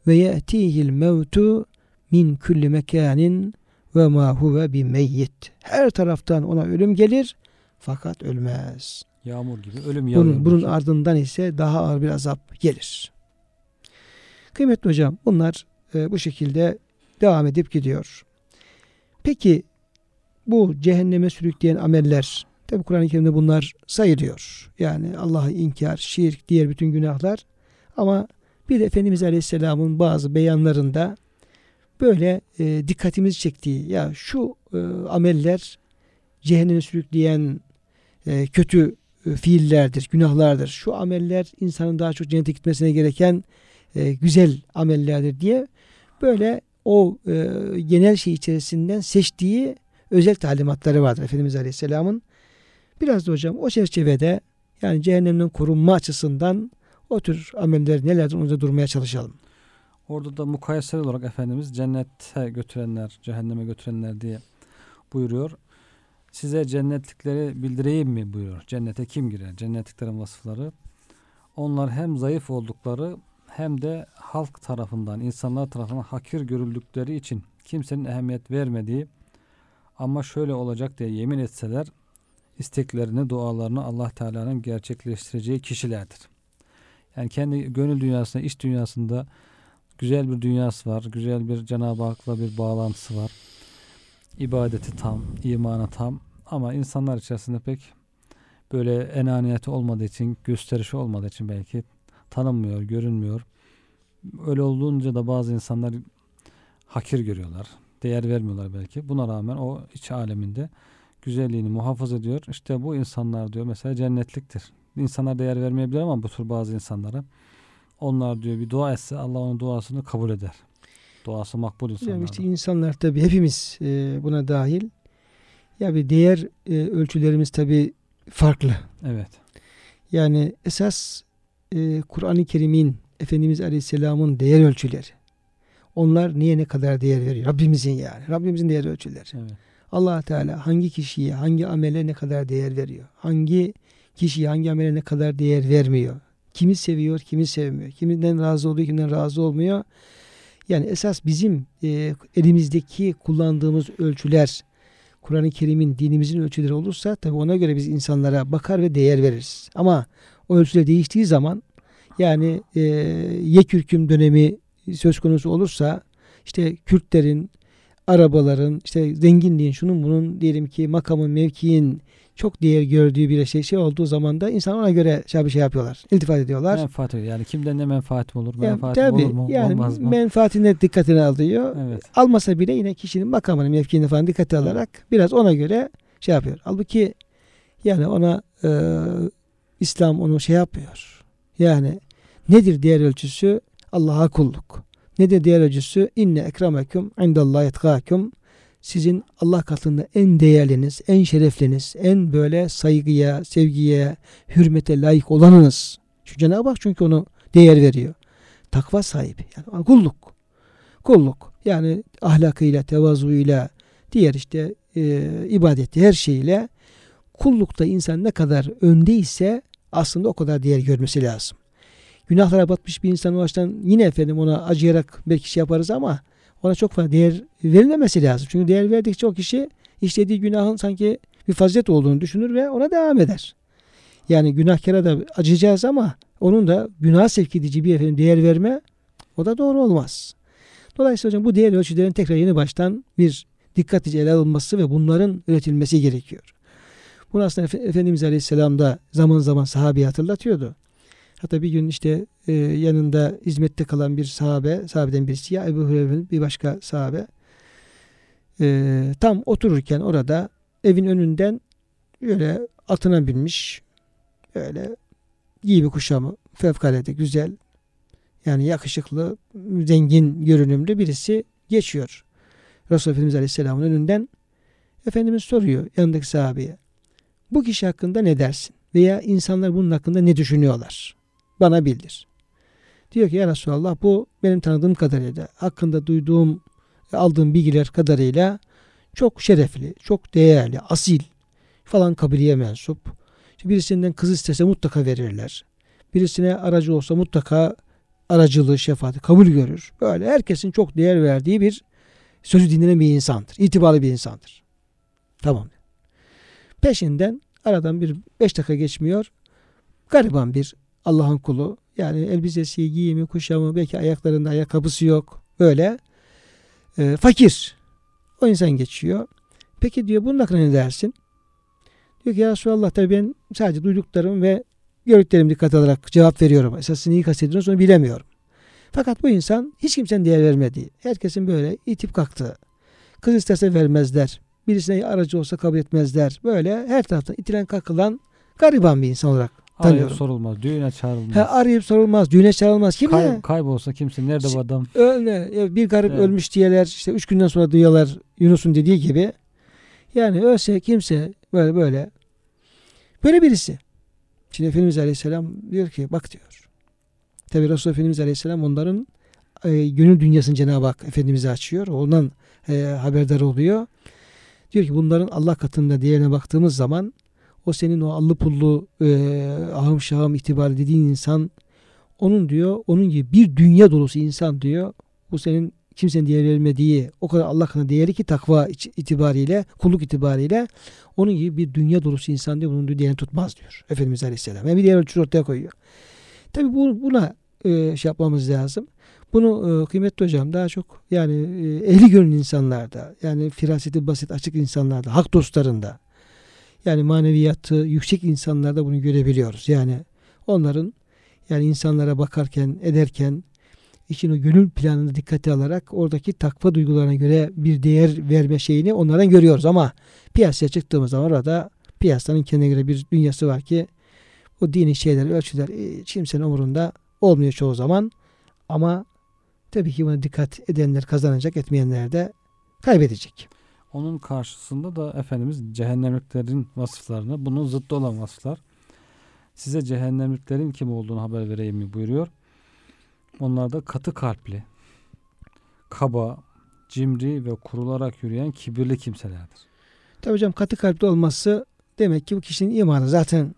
ve ye'tihil mevtu min kulli mekanin ve ma huve bi meyyit. Her taraftan ona ölüm gelir fakat ölmez. Yağmur gibi ölüm yağıyor. Bunun, bunun ardından ise daha ağır bir azap gelir. Kıymetli hocam bunlar e, bu şekilde devam edip gidiyor. Peki bu cehenneme sürükleyen ameller tabi Kur'an-ı Kerim'de bunlar sayılıyor. Yani Allah'ı inkar, şirk, diğer bütün günahlar ama bir de Efendimiz Aleyhisselam'ın bazı beyanlarında böyle e, dikkatimizi çektiği ya şu e, ameller cehenneme sürükleyen e, kötü e, fiillerdir, günahlardır. Şu ameller insanın daha çok cennete gitmesine gereken e, güzel amellerdir diye böyle o genel şey içerisinden seçtiği özel talimatları vardır Efendimiz Aleyhisselam'ın. Biraz da hocam o çerçevede yani cehennemden korunma açısından o tür ameller nelerdir onu durmaya çalışalım. Orada da mukayesel olarak Efendimiz cennete götürenler, cehenneme götürenler diye buyuruyor. Size cennetlikleri bildireyim mi buyuruyor. Cennete kim girer? Cennetliklerin vasıfları. Onlar hem zayıf oldukları hem de halk tarafından, insanlar tarafından hakir görüldükleri için kimsenin ehemmiyet vermediği ama şöyle olacak diye yemin etseler isteklerini, dualarını Allah Teala'nın gerçekleştireceği kişilerdir. Yani kendi gönül dünyasında, iç dünyasında güzel bir dünyası var. Güzel bir Cenab-ı Hak'la bir bağlantısı var. İbadeti tam, imanı tam ama insanlar içerisinde pek böyle enaniyeti olmadığı için, gösterişi olmadığı için belki tanınmıyor, görünmüyor. Öyle olduğunca da bazı insanlar hakir görüyorlar. Değer vermiyorlar belki. Buna rağmen o iç aleminde güzelliğini muhafaza ediyor. İşte bu insanlar diyor mesela cennetliktir. İnsanlar değer vermeyebilir ama bu tür bazı insanlara onlar diyor bir dua etse Allah onun duasını kabul eder. Duası makbul insanlar. işte insanlar tabi hepimiz e, buna dahil. Ya bir değer e, ölçülerimiz tabi farklı. Evet. Yani esas e, Kur'an-ı Kerim'in Efendimiz Aleyhisselam'ın değer ölçüleri. Onlar niye ne kadar değer veriyor? Rabbimizin yani. Rabbimizin değer ölçüleri. Evet. allah Teala hangi kişiye, hangi amele ne kadar değer veriyor? Hangi kişiye, hangi amele ne kadar değer vermiyor? Kimi seviyor, kimi sevmiyor? Kiminden razı oluyor, kiminden razı olmuyor? Yani esas bizim e, elimizdeki kullandığımız ölçüler Kur'an-ı Kerim'in dinimizin ölçüleri olursa tabii ona göre biz insanlara bakar ve değer veririz. Ama o ölçüler değiştiği zaman yani e, yekürküm dönemi söz konusu olursa işte Kürtlerin, arabaların, işte zenginliğin, şunun bunun diyelim ki makamın, mevkiin çok değer gördüğü bir şey şey olduğu zaman da insan ona göre şey bir şey yapıyorlar. İltifat ediyorlar. Menfaat. Yani kimden ne menfaatim olur? Yani Menfaatim tabii, olur mu? yani Olmaz mı? menfaatine dikkatini alıyor. evet. Almasa bile yine kişinin makamını, mevkiini falan dikkate Evet. alarak biraz ona göre şey yapıyor. Halbuki yani ona e, İslam onu şey yapmıyor. Yani nedir diğer ölçüsü? Allah'a kulluk. Ne de diğer ölçüsü inne ekrameküm indallahi etkâküm sizin Allah katında en değerliniz, en şerefliniz, en böyle saygıya, sevgiye, hürmete layık olanınız. Çünkü Cenab-ı Hak çünkü onu değer veriyor. Takva sahibi. Yani kulluk. Kulluk. Yani ahlakıyla, tevazuuyla, diğer işte e, ibadeti her şeyiyle kullukta insan ne kadar öndeyse aslında o kadar değer görmesi lazım. Günahlara batmış bir insan o yine efendim ona acıyarak belki şey yaparız ama ona çok fazla değer verilmemesi lazım. Çünkü değer verdikçe o kişi işlediği günahın sanki bir fazilet olduğunu düşünür ve ona devam eder. Yani günahkara da acıyacağız ama onun da günah sevk edici bir efendim değer verme o da doğru olmaz. Dolayısıyla hocam bu değer ölçülerin tekrar yeni baştan bir dikkatlice ele alınması ve bunların üretilmesi gerekiyor. Bunu aslında Efe- Efendimiz Aleyhisselam da zaman zaman sahabeyi hatırlatıyordu. Hatta bir gün işte e, yanında hizmette kalan bir sahabe, sahabeden birisi ya Ebu Hureyre'nin bir başka sahabe e, tam otururken orada evin önünden böyle atına binmiş öyle giyimi kuşamı fevkalade güzel yani yakışıklı zengin görünümlü birisi geçiyor. Resulullah Efendimiz Aleyhisselam'ın önünden Efendimiz soruyor yanındaki sahabeye bu kişi hakkında ne dersin? Veya insanlar bunun hakkında ne düşünüyorlar? Bana bildir. Diyor ki ya Resulallah bu benim tanıdığım kadarıyla hakkında duyduğum aldığım bilgiler kadarıyla çok şerefli, çok değerli, asil falan kabiliye mensup. Birisinden kız istese mutlaka verirler. Birisine aracı olsa mutlaka aracılığı, şefaati kabul görür. Böyle herkesin çok değer verdiği bir sözü dinlenen bir insandır. İtibarlı bir insandır. Tamam. Peşinden aradan bir beş dakika geçmiyor. Gariban bir Allah'ın kulu. Yani elbisesi, giyimi, kuşamı, belki ayaklarında ayakkabısı yok. Böyle e, fakir. O insan geçiyor. Peki diyor bunun hakkında ne dersin? Diyor ki ya Resulallah tabii ben sadece duyduklarım ve gördüklerimi dikkat alarak cevap veriyorum. Esasını iyi kastediyorsunuz onu bilemiyorum. Fakat bu insan hiç kimsenin değer vermediği, herkesin böyle itip kalktığı, kız isterse vermezler, birisine aracı olsa kabul etmezler. Böyle her taraftan itilen kakılan gariban bir insan olarak Arayıp tanıyorum. sorulmaz. Düğüne çağrılmaz. Ha, arayıp sorulmaz, düğüne çağrılmaz. Kim Kay, ne? kaybolsa kimse nerede bu adam? Öyle, ya bir garip Evet. ölmüş diyeler, işte üç günden sonra duyuyorlar Yunus'un dediği gibi. Yani ölse kimse böyle böyle. Böyle birisi. Şimdi Efendimiz Aleyhisselam diyor ki bak diyor. Tabi Resulullah Efendimiz Aleyhisselam onların e, gönül dünyasını Cenab-ı Hak Efendimiz'e açıyor. Ondan e, haberdar oluyor. Diyor ki bunların Allah katında değerine baktığımız zaman o senin o allı pullu e, ahım şahım itibarlı dediğin insan onun diyor onun gibi bir dünya dolusu insan diyor bu senin kimsenin değer vermediği o kadar Allah katında değeri ki takva itibariyle kulluk itibariyle onun gibi bir dünya dolusu insan diyor bunun diyor değerini tutmaz diyor Efendimiz Aleyhisselam. Yani bir diğer ölçü ortaya koyuyor. Tabi bu, buna e, şey yapmamız lazım. Bunu e, kıymetli hocam daha çok yani e, ehli gönül insanlarda yani firaseti basit açık insanlarda hak dostlarında yani maneviyatı yüksek insanlarda bunu görebiliyoruz. Yani onların yani insanlara bakarken ederken için o gönül planını dikkate alarak oradaki takva duygularına göre bir değer verme şeyini onlardan görüyoruz ama piyasaya çıktığımız zaman orada piyasanın kendine göre bir dünyası var ki o dini şeyler, ölçüler e, kimsenin umurunda olmuyor çoğu zaman ama tabii ki buna dikkat edenler kazanacak, etmeyenler de kaybedecek. Onun karşısında da Efendimiz cehennemliklerin vasıflarını, bunun zıttı olan vasıflar. Size cehennemliklerin kim olduğunu haber vereyim mi buyuruyor. Onlar da katı kalpli, kaba, cimri ve kurularak yürüyen kibirli kimselerdir. Tabii hocam katı kalpli olması demek ki bu kişinin imanı zaten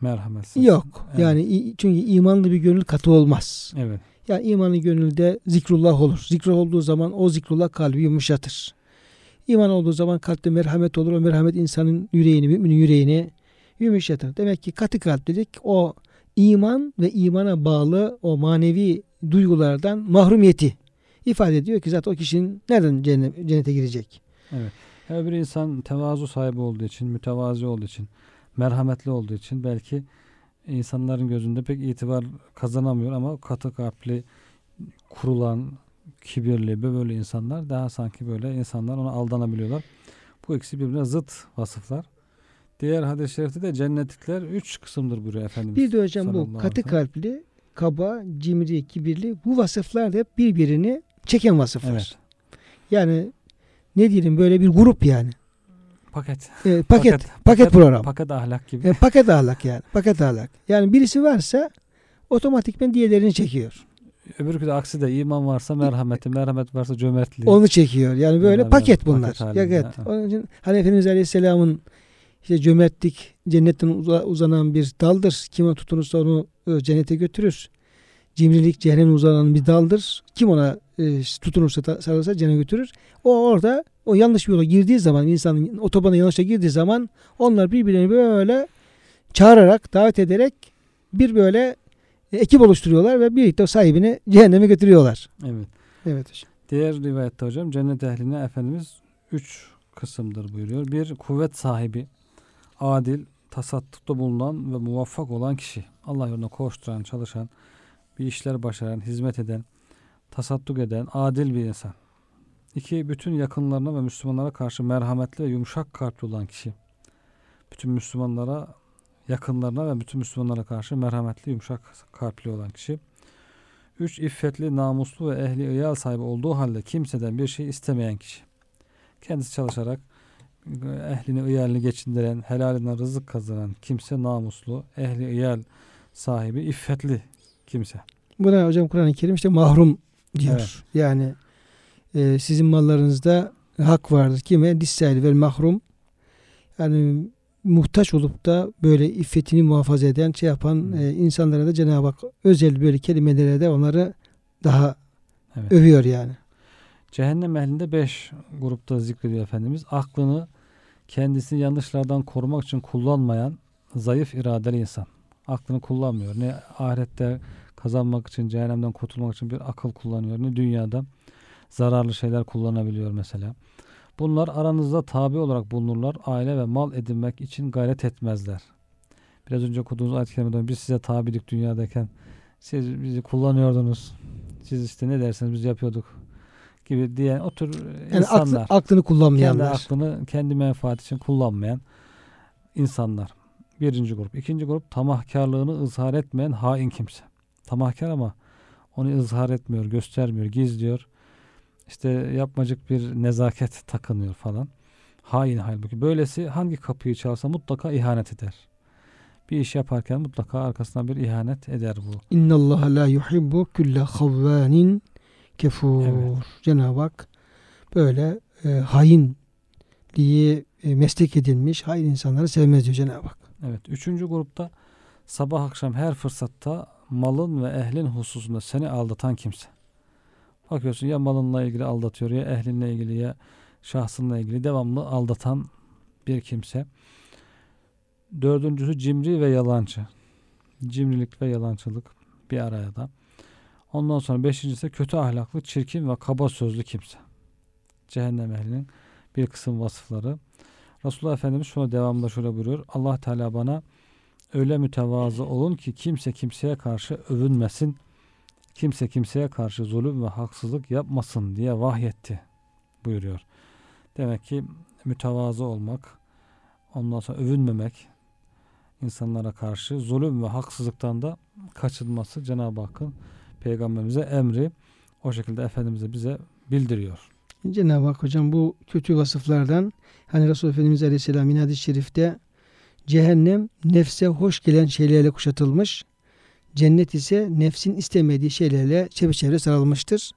Merhametsiz. yok. Evet. Yani çünkü imanlı bir gönül katı olmaz. Evet. Yani imanlı gönülde zikrullah olur. Zikr olduğu zaman o zikrullah kalbi yumuşatır. İman olduğu zaman kalpte merhamet olur. O merhamet insanın yüreğini, müminin yüreğini yumuşatır. Demek ki katı kalplilik o iman ve imana bağlı o manevi duygulardan mahrumiyeti ifade ediyor ki zaten o kişinin nereden cennet- cennete girecek? Her bir insan tevazu sahibi olduğu için, mütevazi olduğu için, merhametli olduğu için belki insanların gözünde pek itibar kazanamıyor ama katı kalpli, kurulan, kibirli böyle insanlar daha sanki böyle insanlar ona aldanabiliyorlar. Bu ikisi birbirine zıt vasıflar. Diğer hadis-i şerifte de cennetlikler üç kısımdır buyuruyor Efendimiz. Bir de hocam bu katı kalpli kaba, cimri, kibirli bu vasıflar da hep birbirini çeken vasıflar. Evet. Yani ne diyelim böyle bir grup yani. Paket. E, paket, paket, program. Paket ahlak gibi. E, paket ahlak yani. Paket ahlak. Yani birisi varsa otomatikmen diğerlerini çekiyor. Öbürkü de aksi de iman varsa merhameti, merhamet varsa cömertliği. Onu çekiyor. Yani böyle Beraber paket paket bunlar. halinde, Ya, evet. ha. Onun için hani Efendimiz Aleyhisselam'ın işte cömertlik cennetten uza- uzanan bir daldır. Kim ona tutunursa onu e, cennete götürür. Cimrilik cehennemden uzanan bir daldır. Kim ona e, tutunursa sarılırsa cennete götürür. O orada o yanlış bir yola girdiği zaman insanın otobana yanlışa girdiği zaman onlar birbirlerini böyle çağırarak davet ederek bir böyle ekip oluşturuyorlar ve birlikte sahibini cehenneme götürüyorlar. Evet. Evet hocam. Diğer rivayette hocam cennet ehline Efendimiz üç kısımdır buyuruyor. Bir kuvvet sahibi, adil, tasaddukta bulunan ve muvaffak olan kişi. Allah yolunda koşturan, çalışan, bir işler başaran, hizmet eden, tasadduk eden, adil bir insan. İki, bütün yakınlarına ve Müslümanlara karşı merhametli ve yumuşak kalpli olan kişi. Bütün Müslümanlara, yakınlarına ve bütün Müslümanlara karşı merhametli, yumuşak kalpli olan kişi. Üç, iffetli, namuslu ve ehli iyal sahibi olduğu halde kimseden bir şey istemeyen kişi. Kendisi çalışarak ehlini, iyalini geçindiren, helalinden rızık kazanan kimse namuslu, ehli iyal sahibi, iffetli kimse. Buna hocam Kur'an-ı Kerim işte mahrum diyor. Evet. Yani e, sizin mallarınızda hak vardır. Kime? Dissel ve mahrum. Yani muhtaç olup da böyle iffetini muhafaza eden, şey yapan e, insanlara da Cenab-ı Hak özel böyle kelimelere de onları daha Evet. övüyor yani. Cehennem ehlinde beş grupta zikrediyor Efendimiz. Aklını kendisini yanlışlardan korumak için kullanmayan zayıf iradeli insan. Aklını kullanmıyor. Ne ahirette kazanmak için, cehennemden kurtulmak için bir akıl kullanıyor. Ne dünyada zararlı şeyler kullanabiliyor mesela. Bunlar aranızda tabi olarak bulunurlar. Aile ve mal edinmek için gayret etmezler. Biraz önce okuduğunuz ayet-i kerimeden biz size tabidik dünyadayken siz bizi kullanıyordunuz. Siz işte ne derseniz biz yapıyorduk gibi diyen o tür Yani aklı- insanlar. aklını kendi kullanmayanlar. aklını kendi menfaat için kullanmayan insanlar. Birinci grup. İkinci grup tamahkarlığını ızhar etmeyen hain kimse. Tamahkar ama onu ızhar etmiyor, göstermiyor, gizliyor. İşte yapmacık bir nezaket takınıyor falan. Hain halbuki. Böylesi hangi kapıyı çalsa mutlaka ihanet eder. Bir iş yaparken mutlaka arkasından bir ihanet eder bu. İnna Allah la yuhibbu kulle havvanin kefur. Evet. Cenab-ı Hak böyle e, hainliği e, meslek edilmiş hain insanları sevmez diyor Cenab-ı Hak. Evet. Üçüncü grupta sabah akşam her fırsatta malın ve ehlin hususunda seni aldatan kimse. Bakıyorsun ya malınla ilgili aldatıyor ya ehlinle ilgili ya şahsınla ilgili devamlı aldatan bir kimse. Dördüncüsü cimri ve yalancı. Cimrilik ve yalancılık bir araya da. Ondan sonra beşincisi kötü ahlaklı, çirkin ve kaba sözlü kimse. Cehennem ehlinin bir kısım vasıfları. Resulullah Efendimiz şuna devamında şöyle buyuruyor. Allah Teala bana öyle mütevazı olun ki kimse kimseye karşı övünmesin. Kimse kimseye karşı zulüm ve haksızlık yapmasın diye vahyetti buyuruyor. Demek ki mütevazı olmak, ondan sonra övünmemek, insanlara karşı zulüm ve haksızlıktan da kaçınması Cenab-ı Hakk'ın peygamberimize emri o şekilde Efendimiz'e bize bildiriyor. Cenab-ı Hak hocam bu kötü vasıflardan hani Resulullah Efendimiz Aleyhisselam hadis-i şerifte cehennem nefse hoş gelen şeylerle kuşatılmış. Cennet ise nefsin istemediği şeylerle çepeçevre sarılmıştır.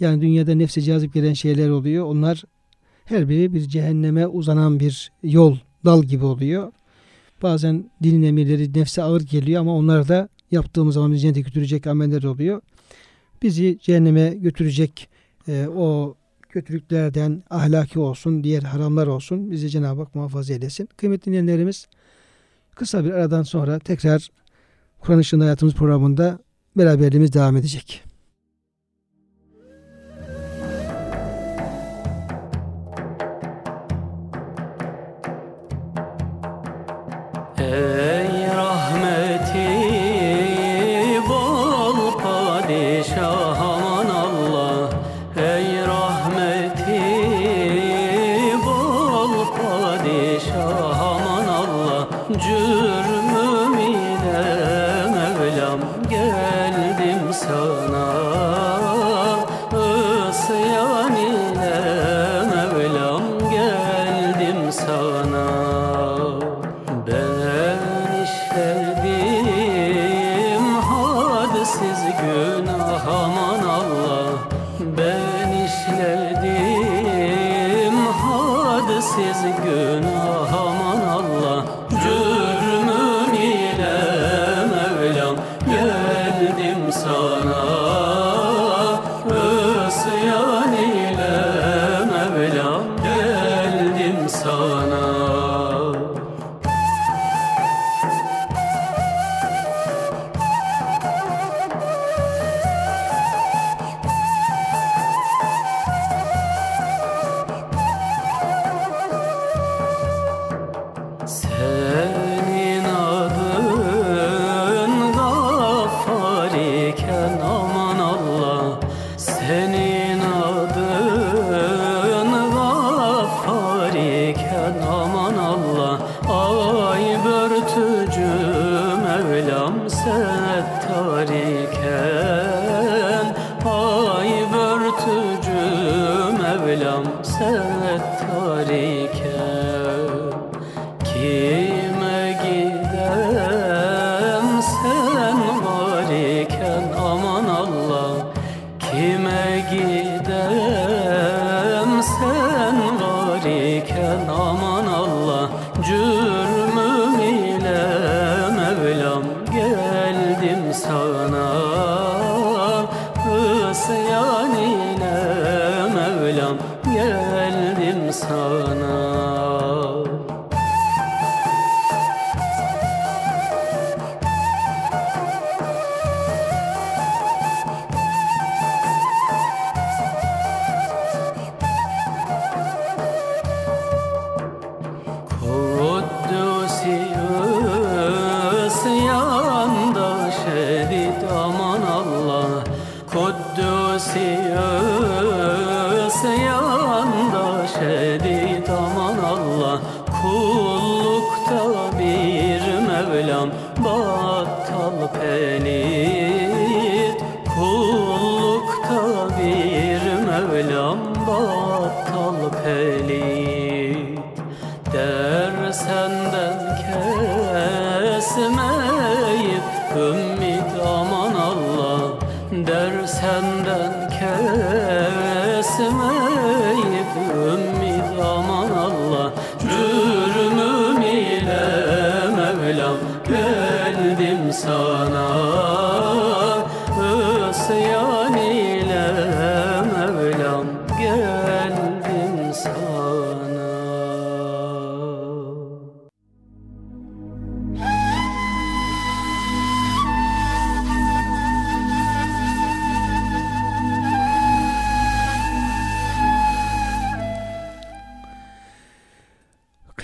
Yani dünyada nefse cazip gelen şeyler oluyor. Onlar her biri bir cehenneme uzanan bir yol, dal gibi oluyor. Bazen dinin emirleri nefse ağır geliyor ama onlar da yaptığımız zaman bizi cennete götürecek ameller oluyor. Bizi cehenneme götürecek e, o kötülüklerden ahlaki olsun, diğer haramlar olsun bizi Cenab-ı Hak muhafaza eylesin. Kıymetli dinleyenlerimiz kısa bir aradan sonra tekrar Kur'an Işığında Hayatımız programında beraberliğimiz devam edecek.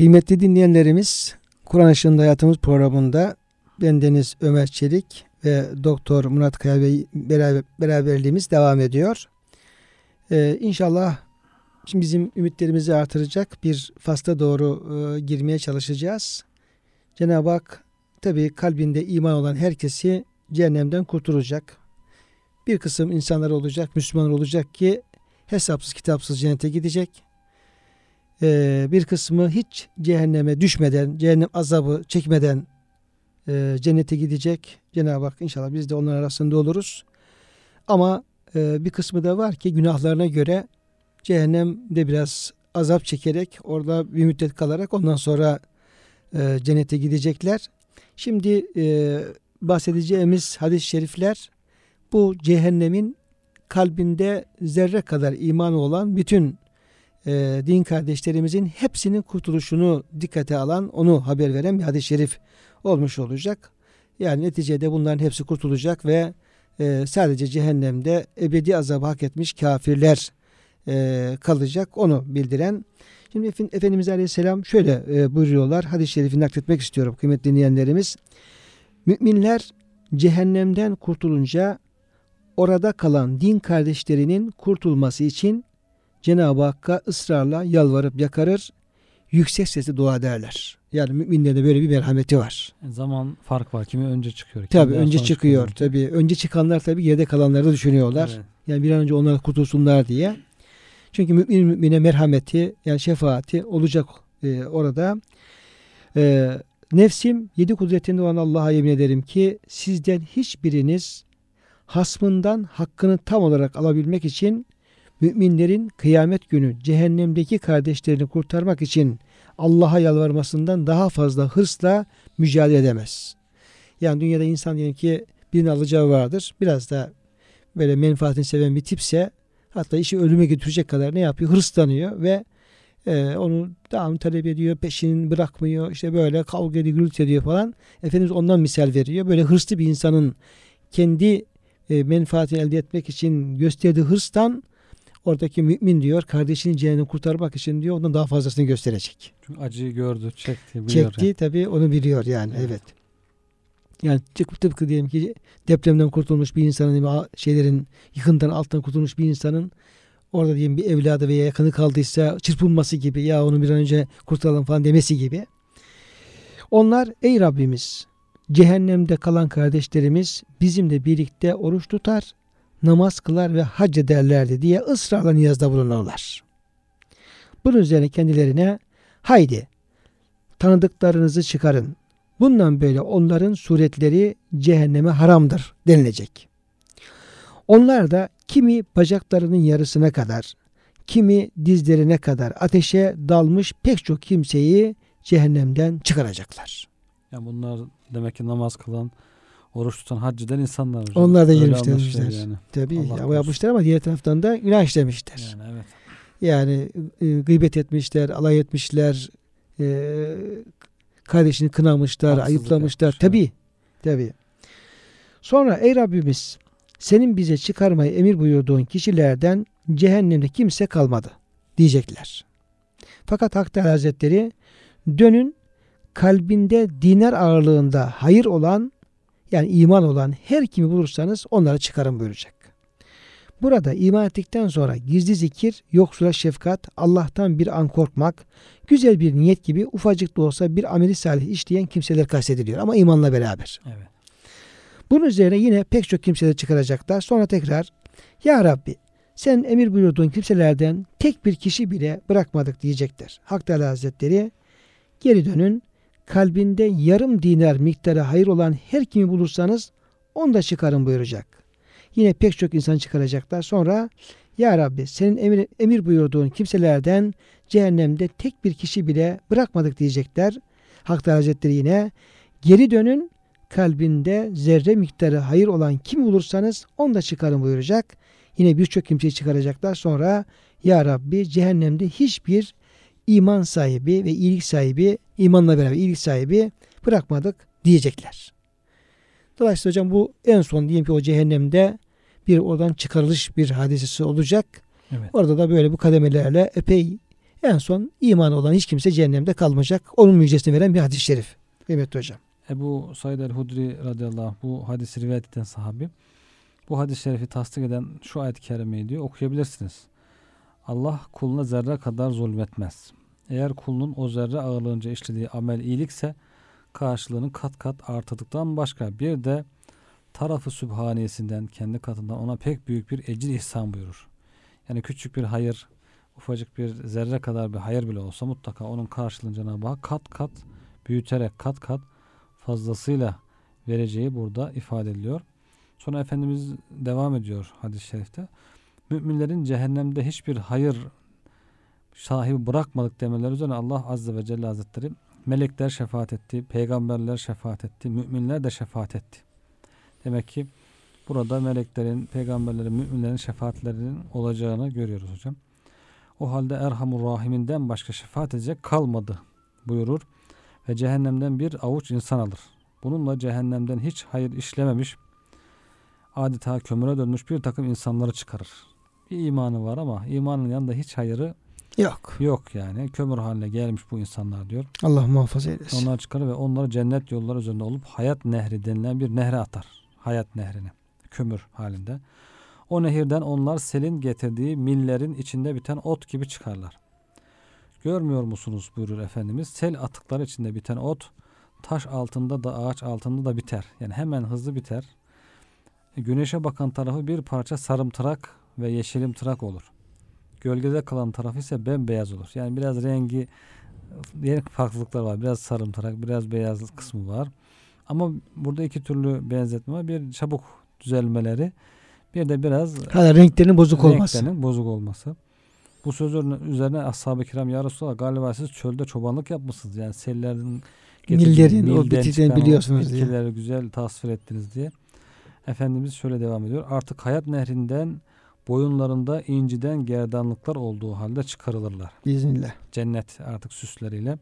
Kıymetli dinleyenlerimiz, Kur'an Işığında Hayatımız programında bendeniz Ömer Çelik ve Doktor Murat Kaya Bey beraber, beraberliğimiz devam ediyor. Ee, inşallah şimdi bizim ümitlerimizi artıracak bir fasla doğru e, girmeye çalışacağız. Cenab-ı Hak tabi kalbinde iman olan herkesi cehennemden kurtulacak. Bir kısım insanlar olacak, Müslümanlar olacak ki hesapsız kitapsız cennete gidecek. Ee, bir kısmı hiç cehenneme düşmeden, cehennem azabı çekmeden e, cennete gidecek. Cenab-ı Hak inşallah biz de onların arasında oluruz. Ama e, bir kısmı da var ki günahlarına göre cehennemde biraz azap çekerek orada bir müddet kalarak ondan sonra e, cennete gidecekler. Şimdi bahsedeceğimiz hadis-i şerifler bu cehennemin kalbinde zerre kadar imanı olan bütün e, din kardeşlerimizin hepsinin kurtuluşunu dikkate alan, onu haber veren bir hadis-i şerif olmuş olacak. Yani neticede bunların hepsi kurtulacak ve e, sadece cehennemde ebedi azabı hak etmiş kafirler e, kalacak. Onu bildiren. Şimdi Efend- Efendimiz Aleyhisselam şöyle e, buyuruyorlar. Hadis-i şerifi nakletmek istiyorum kıymetli dinleyenlerimiz. Müminler cehennemden kurtulunca orada kalan din kardeşlerinin kurtulması için Cenab-ı Hakk'a ısrarla yalvarıp yakarır, yüksek sesle dua ederler. Yani müminlerde böyle bir merhameti var. Zaman fark var. Kimi önce çıkıyor. kimi Tabi daha önce çıkıyor. Tabi önce çıkanlar tabi geride kalanları da düşünüyorlar. Evet. Yani bir an önce onlar kurtulsunlar diye. Çünkü mümin mümine merhameti yani şefaati olacak e, orada. E, nefsim yedi kudretinde olan Allah'a yemin ederim ki sizden hiçbiriniz hasmından hakkını tam olarak alabilmek için müminlerin kıyamet günü cehennemdeki kardeşlerini kurtarmak için Allah'a yalvarmasından daha fazla hırsla mücadele edemez. Yani dünyada insan diyelim ki birinin alacağı vardır. Biraz da böyle menfaatini seven bir tipse hatta işi ölüme götürecek kadar ne yapıyor? Hırslanıyor ve e, onu devamlı talep ediyor, peşini bırakmıyor. işte böyle kavga ediyor, gürültü ediyor falan. Efendimiz ondan misal veriyor. Böyle hırslı bir insanın kendi e, menfaatini elde etmek için gösterdiği hırstan oradaki mümin diyor kardeşinin cehennemi kurtarmak için diyor ondan daha fazlasını gösterecek. Çünkü acıyı gördü, çekti, biliyor. Çekti tabii onu biliyor yani evet. Evet. Yani tıpkı, diyelim ki depremden kurtulmuş bir insanın şeylerin yıkıntıdan altından kurtulmuş bir insanın orada diyelim bir evladı veya yakını kaldıysa çırpınması gibi ya onu bir an önce kurtaralım falan demesi gibi. Onlar ey Rabbimiz cehennemde kalan kardeşlerimiz bizimle birlikte oruç tutar, namaz kılar ve hac ederlerdi diye ısrarla niyazda bulunurlar. Bunun üzerine kendilerine haydi tanıdıklarınızı çıkarın. Bundan böyle onların suretleri cehenneme haramdır denilecek. Onlar da kimi bacaklarının yarısına kadar, kimi dizlerine kadar ateşe dalmış pek çok kimseyi cehennemden çıkaracaklar. Yani bunlar demek ki namaz kılan, oruç tutan, hac eden insanlar. hocam. Onlar da Öyle girmişler, girmişler. Yani. Tabii Allah ya, yapmışlar ama diğer taraftan da günah işlemişler. yani evet. Yani e, gıybet etmişler, alay etmişler, e, kardeşini kınamışlar, Haksızlık ayıplamışlar. yapmış, Tabii, tabii. Sonra ey Rabbimiz senin bize çıkarmayı emir buyurduğun kişilerden cehennemde kimse kalmadı diyecekler. Fakat Hak Teala Hazretleri dönün kalbinde dinar ağırlığında hayır olan yani iman olan her kimi bulursanız onları çıkarın buyuracak. Burada iman ettikten sonra gizli zikir, yoksula şefkat, Allah'tan bir an korkmak, güzel bir niyet gibi ufacık da olsa bir ameli salih işleyen kimseler kastediliyor ama imanla beraber. Evet. Bunun üzerine yine pek çok kimseler çıkaracaklar. Sonra tekrar Ya Rabbi sen emir buyurduğun kimselerden tek bir kişi bile bırakmadık diyecekler. Hak Teala Hazretleri geri dönün kalbinde yarım dinar miktarı hayır olan her kimi bulursanız onu da çıkarın buyuracak. Yine pek çok insan çıkaracaklar. Sonra Ya Rabbi senin emir, emir buyurduğun kimselerden cehennemde tek bir kişi bile bırakmadık diyecekler. Hak Teala Hazretleri yine geri dönün kalbinde zerre miktarı hayır olan kim bulursanız onu da çıkarın buyuracak. Yine birçok kimseyi çıkaracaklar. Sonra Ya Rabbi cehennemde hiçbir iman sahibi ve iyilik sahibi, imanla beraber iyilik sahibi bırakmadık diyecekler. Dolayısıyla hocam bu en son diyelim ki o cehennemde bir oradan çıkarılış bir hadisesi olacak. Evet. Orada da böyle bu kademelerle epey en son iman olan hiç kimse cehennemde kalmayacak. Onun müjdesini veren bir hadis-i şerif. Kıymetli hocam. Ebu Said el-Hudri radıyallahu anh bu hadisi rivayet eden sahabi. Bu hadis-i şerifi tasdik eden şu ayet-i kerimeyi diyor okuyabilirsiniz. Allah kuluna zerre kadar zulmetmez. Eğer kulunun o zerre ağırlığınca işlediği amel iyilikse karşılığını kat kat artırdıktan başka bir de tarafı sübhaniyesinden kendi katından ona pek büyük bir ecir ihsan buyurur. Yani küçük bir hayır, ufacık bir zerre kadar bir hayır bile olsa mutlaka onun karşılığını Cenab-ı Hak kat kat büyüterek kat kat fazlasıyla vereceği burada ifade ediliyor. Sonra Efendimiz devam ediyor hadis-i şerifte. Müminlerin cehennemde hiçbir hayır sahibi bırakmadık demeleri üzerine Allah Azze ve Celle Hazretleri melekler şefaat etti, peygamberler şefaat etti, müminler de şefaat etti. Demek ki burada meleklerin, peygamberlerin, müminlerin şefaatlerinin olacağını görüyoruz hocam. O halde Erhamur Rahim'inden başka şefaat edecek kalmadı buyurur ve cehennemden bir avuç insan alır. Bununla cehennemden hiç hayır işlememiş, adeta kömüre dönmüş bir takım insanları çıkarır. Bir imanı var ama imanın yanında hiç hayırı Yok. yok yani. Kömür haline gelmiş bu insanlar diyor. Allah muhafaza eylesin. Onlar çıkarır ve onları cennet yolları üzerinde olup hayat nehri denilen bir nehre atar. Hayat nehrini. Kömür halinde. O nehirden onlar selin getirdiği millerin içinde biten ot gibi çıkarlar. Görmüyor musunuz buyurur Efendimiz. Sel atıkları içinde biten ot taş altında da ağaç altında da biter. Yani hemen hızlı biter. E, Güneşe bakan tarafı bir parça sarımtırak ve yeşilimtırak olur. Gölgede kalan tarafı ise bembeyaz olur. Yani biraz rengi renk farklılıklar var. Biraz sarımtırak, biraz beyaz kısmı var. Ama burada iki türlü benzetme var. Bir çabuk düzelmeleri, Bir de biraz Hala renklerinin bozuk olması. renklerinin bozuk olması. Bu sözün üzerine ashab-ı kiram ya Resulallah galiba siz çölde çobanlık yapmışsınız. Yani sellerin Nillerin, o bitiden biliyorsunuz diye. güzel tasvir ettiniz diye. Efendimiz şöyle devam ediyor. Artık hayat nehrinden boyunlarında inciden gerdanlıklar olduğu halde çıkarılırlar. Biiznillah. Cennet artık süsleriyle.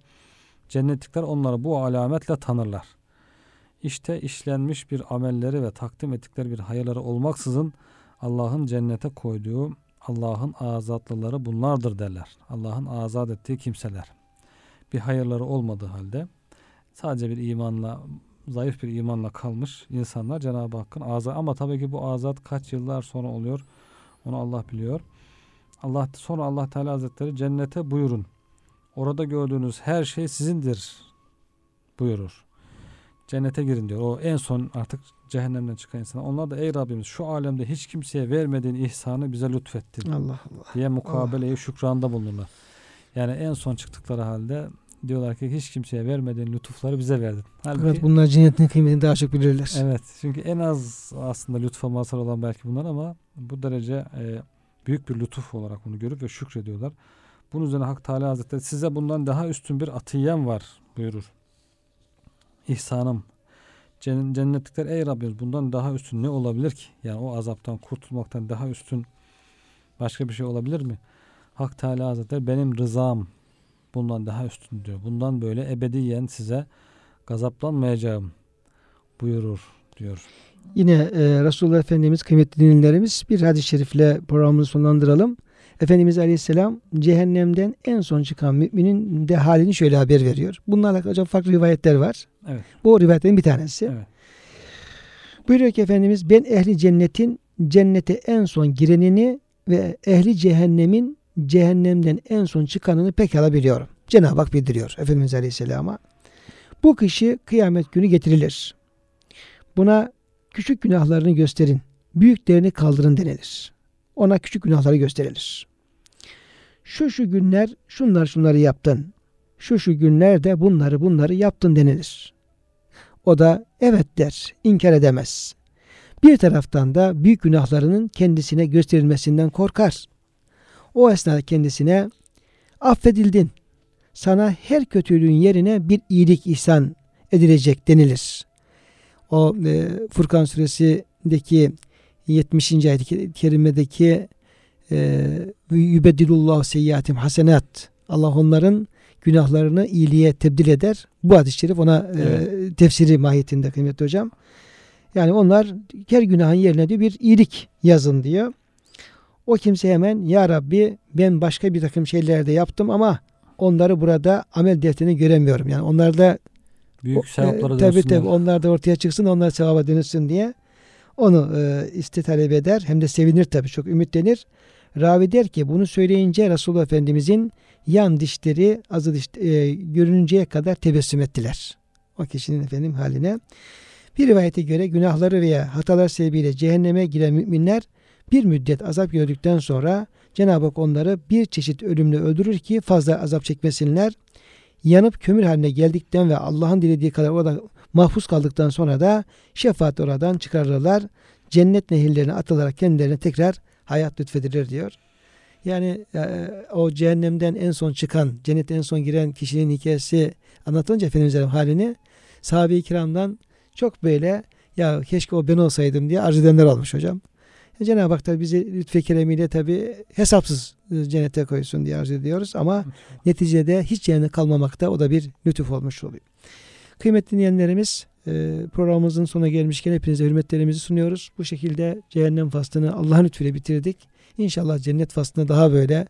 Cennetlikler onları bu alametle tanırlar. İşte işlenmiş bir amelleri ve takdim ettikleri bir hayırları olmaksızın Allah'ın cennete koyduğu Allah'ın azatlıları bunlardır derler. Allah'ın azat ettiği kimseler. Bir hayırları olmadığı halde sadece bir imanla zayıf bir imanla kalmış insanlar Cenab-ı Hakk'ın azat ama tabii ki bu azat kaç yıllar sonra oluyor onu Allah biliyor. Allah sonra Allah Teala Hazretleri cennete buyurun. Orada gördüğünüz her şey sizindir buyurur. Cennete girin diyor. O en son artık cehennemden çıkan insan. Onlar da ey Rabbimiz şu alemde hiç kimseye vermediğin ihsanı bize lütfettin Allah Allah. diye mukabeleyi şükranda bulunurlar. Yani en son çıktıkları halde diyorlar ki hiç kimseye vermediğin lütufları bize verdin. Halbuki, Evet, bunlar cennetin kıymetini daha çok bilirler. evet çünkü en az aslında lütfa mazhar olan belki bunlar ama bu derece e, büyük bir lütuf olarak bunu görüp ve şükrediyorlar. Bunun üzerine Hak Teala Hazretleri size bundan daha üstün bir atiyem var buyurur. İhsanım. Cen- Cennetlikler ey Rabbimiz bundan daha üstün ne olabilir ki? Yani o azaptan kurtulmaktan daha üstün başka bir şey olabilir mi? Hak Teala Hazretleri benim rızam bundan daha üstün diyor. Bundan böyle ebediyen size gazaplanmayacağım buyurur diyor. Yine e, Resulullah Efendimiz kıymetli dinlerimiz bir hadis-i şerifle programımızı sonlandıralım. Efendimiz Aleyhisselam cehennemden en son çıkan müminin de halini şöyle haber veriyor. Bunlarla alakalı farklı rivayetler var. Evet. Bu rivayetlerin bir tanesi. Evet. Buyuruyor ki Efendimiz ben ehli cennetin cennete en son girenini ve ehli cehennemin cehennemden en son çıkanını pekala biliyorum. Cenab-ı Hak bildiriyor Efendimiz Aleyhisselam'a. Bu kişi kıyamet günü getirilir. Buna küçük günahlarını gösterin, büyüklerini kaldırın denilir. Ona küçük günahları gösterilir. Şu şu günler şunlar şunları yaptın. Şu şu günlerde bunları bunları yaptın denilir. O da evet der, inkar edemez. Bir taraftan da büyük günahlarının kendisine gösterilmesinden korkar. O esnada kendisine affedildin. Sana her kötülüğün yerine bir iyilik ihsan edilecek denilir. O e, Furkan suresindeki 70. ayet-i kerimedeki e, yübedilullahu seyyiatim hasenat Allah onların günahlarını iyiliğe tebdil eder. Bu hadis-i şerif ona e, tefsiri mahiyetinde kıymetli hocam. Yani onlar her günahın yerine diyor bir iyilik yazın diyor. O kimse hemen ya Rabbi ben başka bir takım şeyler de yaptım ama onları burada amel defterini göremiyorum. Yani onlarda Büyük sevaplara e, tabii tabii onlar da ortaya çıksın onlar sevaba dönüşsün diye onu e, iste talep eder. Hem de sevinir tabii çok ümitlenir. Ravi der ki bunu söyleyince Resulullah Efendimizin yan dişleri azı diş e, görününceye kadar tebessüm ettiler. O kişinin efendim haline. Bir rivayete göre günahları veya hatalar sebebiyle cehenneme giren müminler bir müddet azap gördükten sonra Cenab-ı Hak onları bir çeşit ölümle öldürür ki fazla azap çekmesinler. Yanıp kömür haline geldikten ve Allah'ın dilediği kadar orada mahpus kaldıktan sonra da şefaat oradan çıkarırlar. Cennet nehirlerine atılarak kendilerine tekrar hayat lütfedilir diyor. Yani e, o cehennemden en son çıkan, cennete en son giren kişinin hikayesi anlatılınca Efendimiz'in halini sahabe-i kiramdan çok böyle ya keşke o ben olsaydım diye arz edenler olmuş hocam. E, Cenab-ı Hak da bizi lütfe keremiyle tabi hesapsız e, cennete koysun diye arz ediyoruz ama neticede hiç cehenneme kalmamakta o da bir lütuf olmuş oluyor. Kıymetli dinleyenlerimiz e, programımızın sonuna gelmişken hepinize hürmetlerimizi sunuyoruz. Bu şekilde cehennem faslını Allah'ın lütfuyla bitirdik. İnşallah cennet faslında daha böyle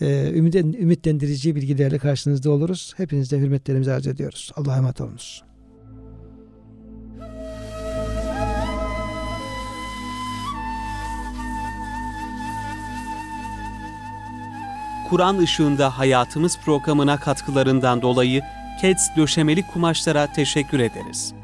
e, ümit, ümitlendirici bilgilerle karşınızda oluruz. Hepinize hürmetlerimizi arz ediyoruz. Allah'a emanet olunuz. Kur'an ışığında hayatımız programına katkılarından dolayı KEDS döşemeli kumaşlara teşekkür ederiz.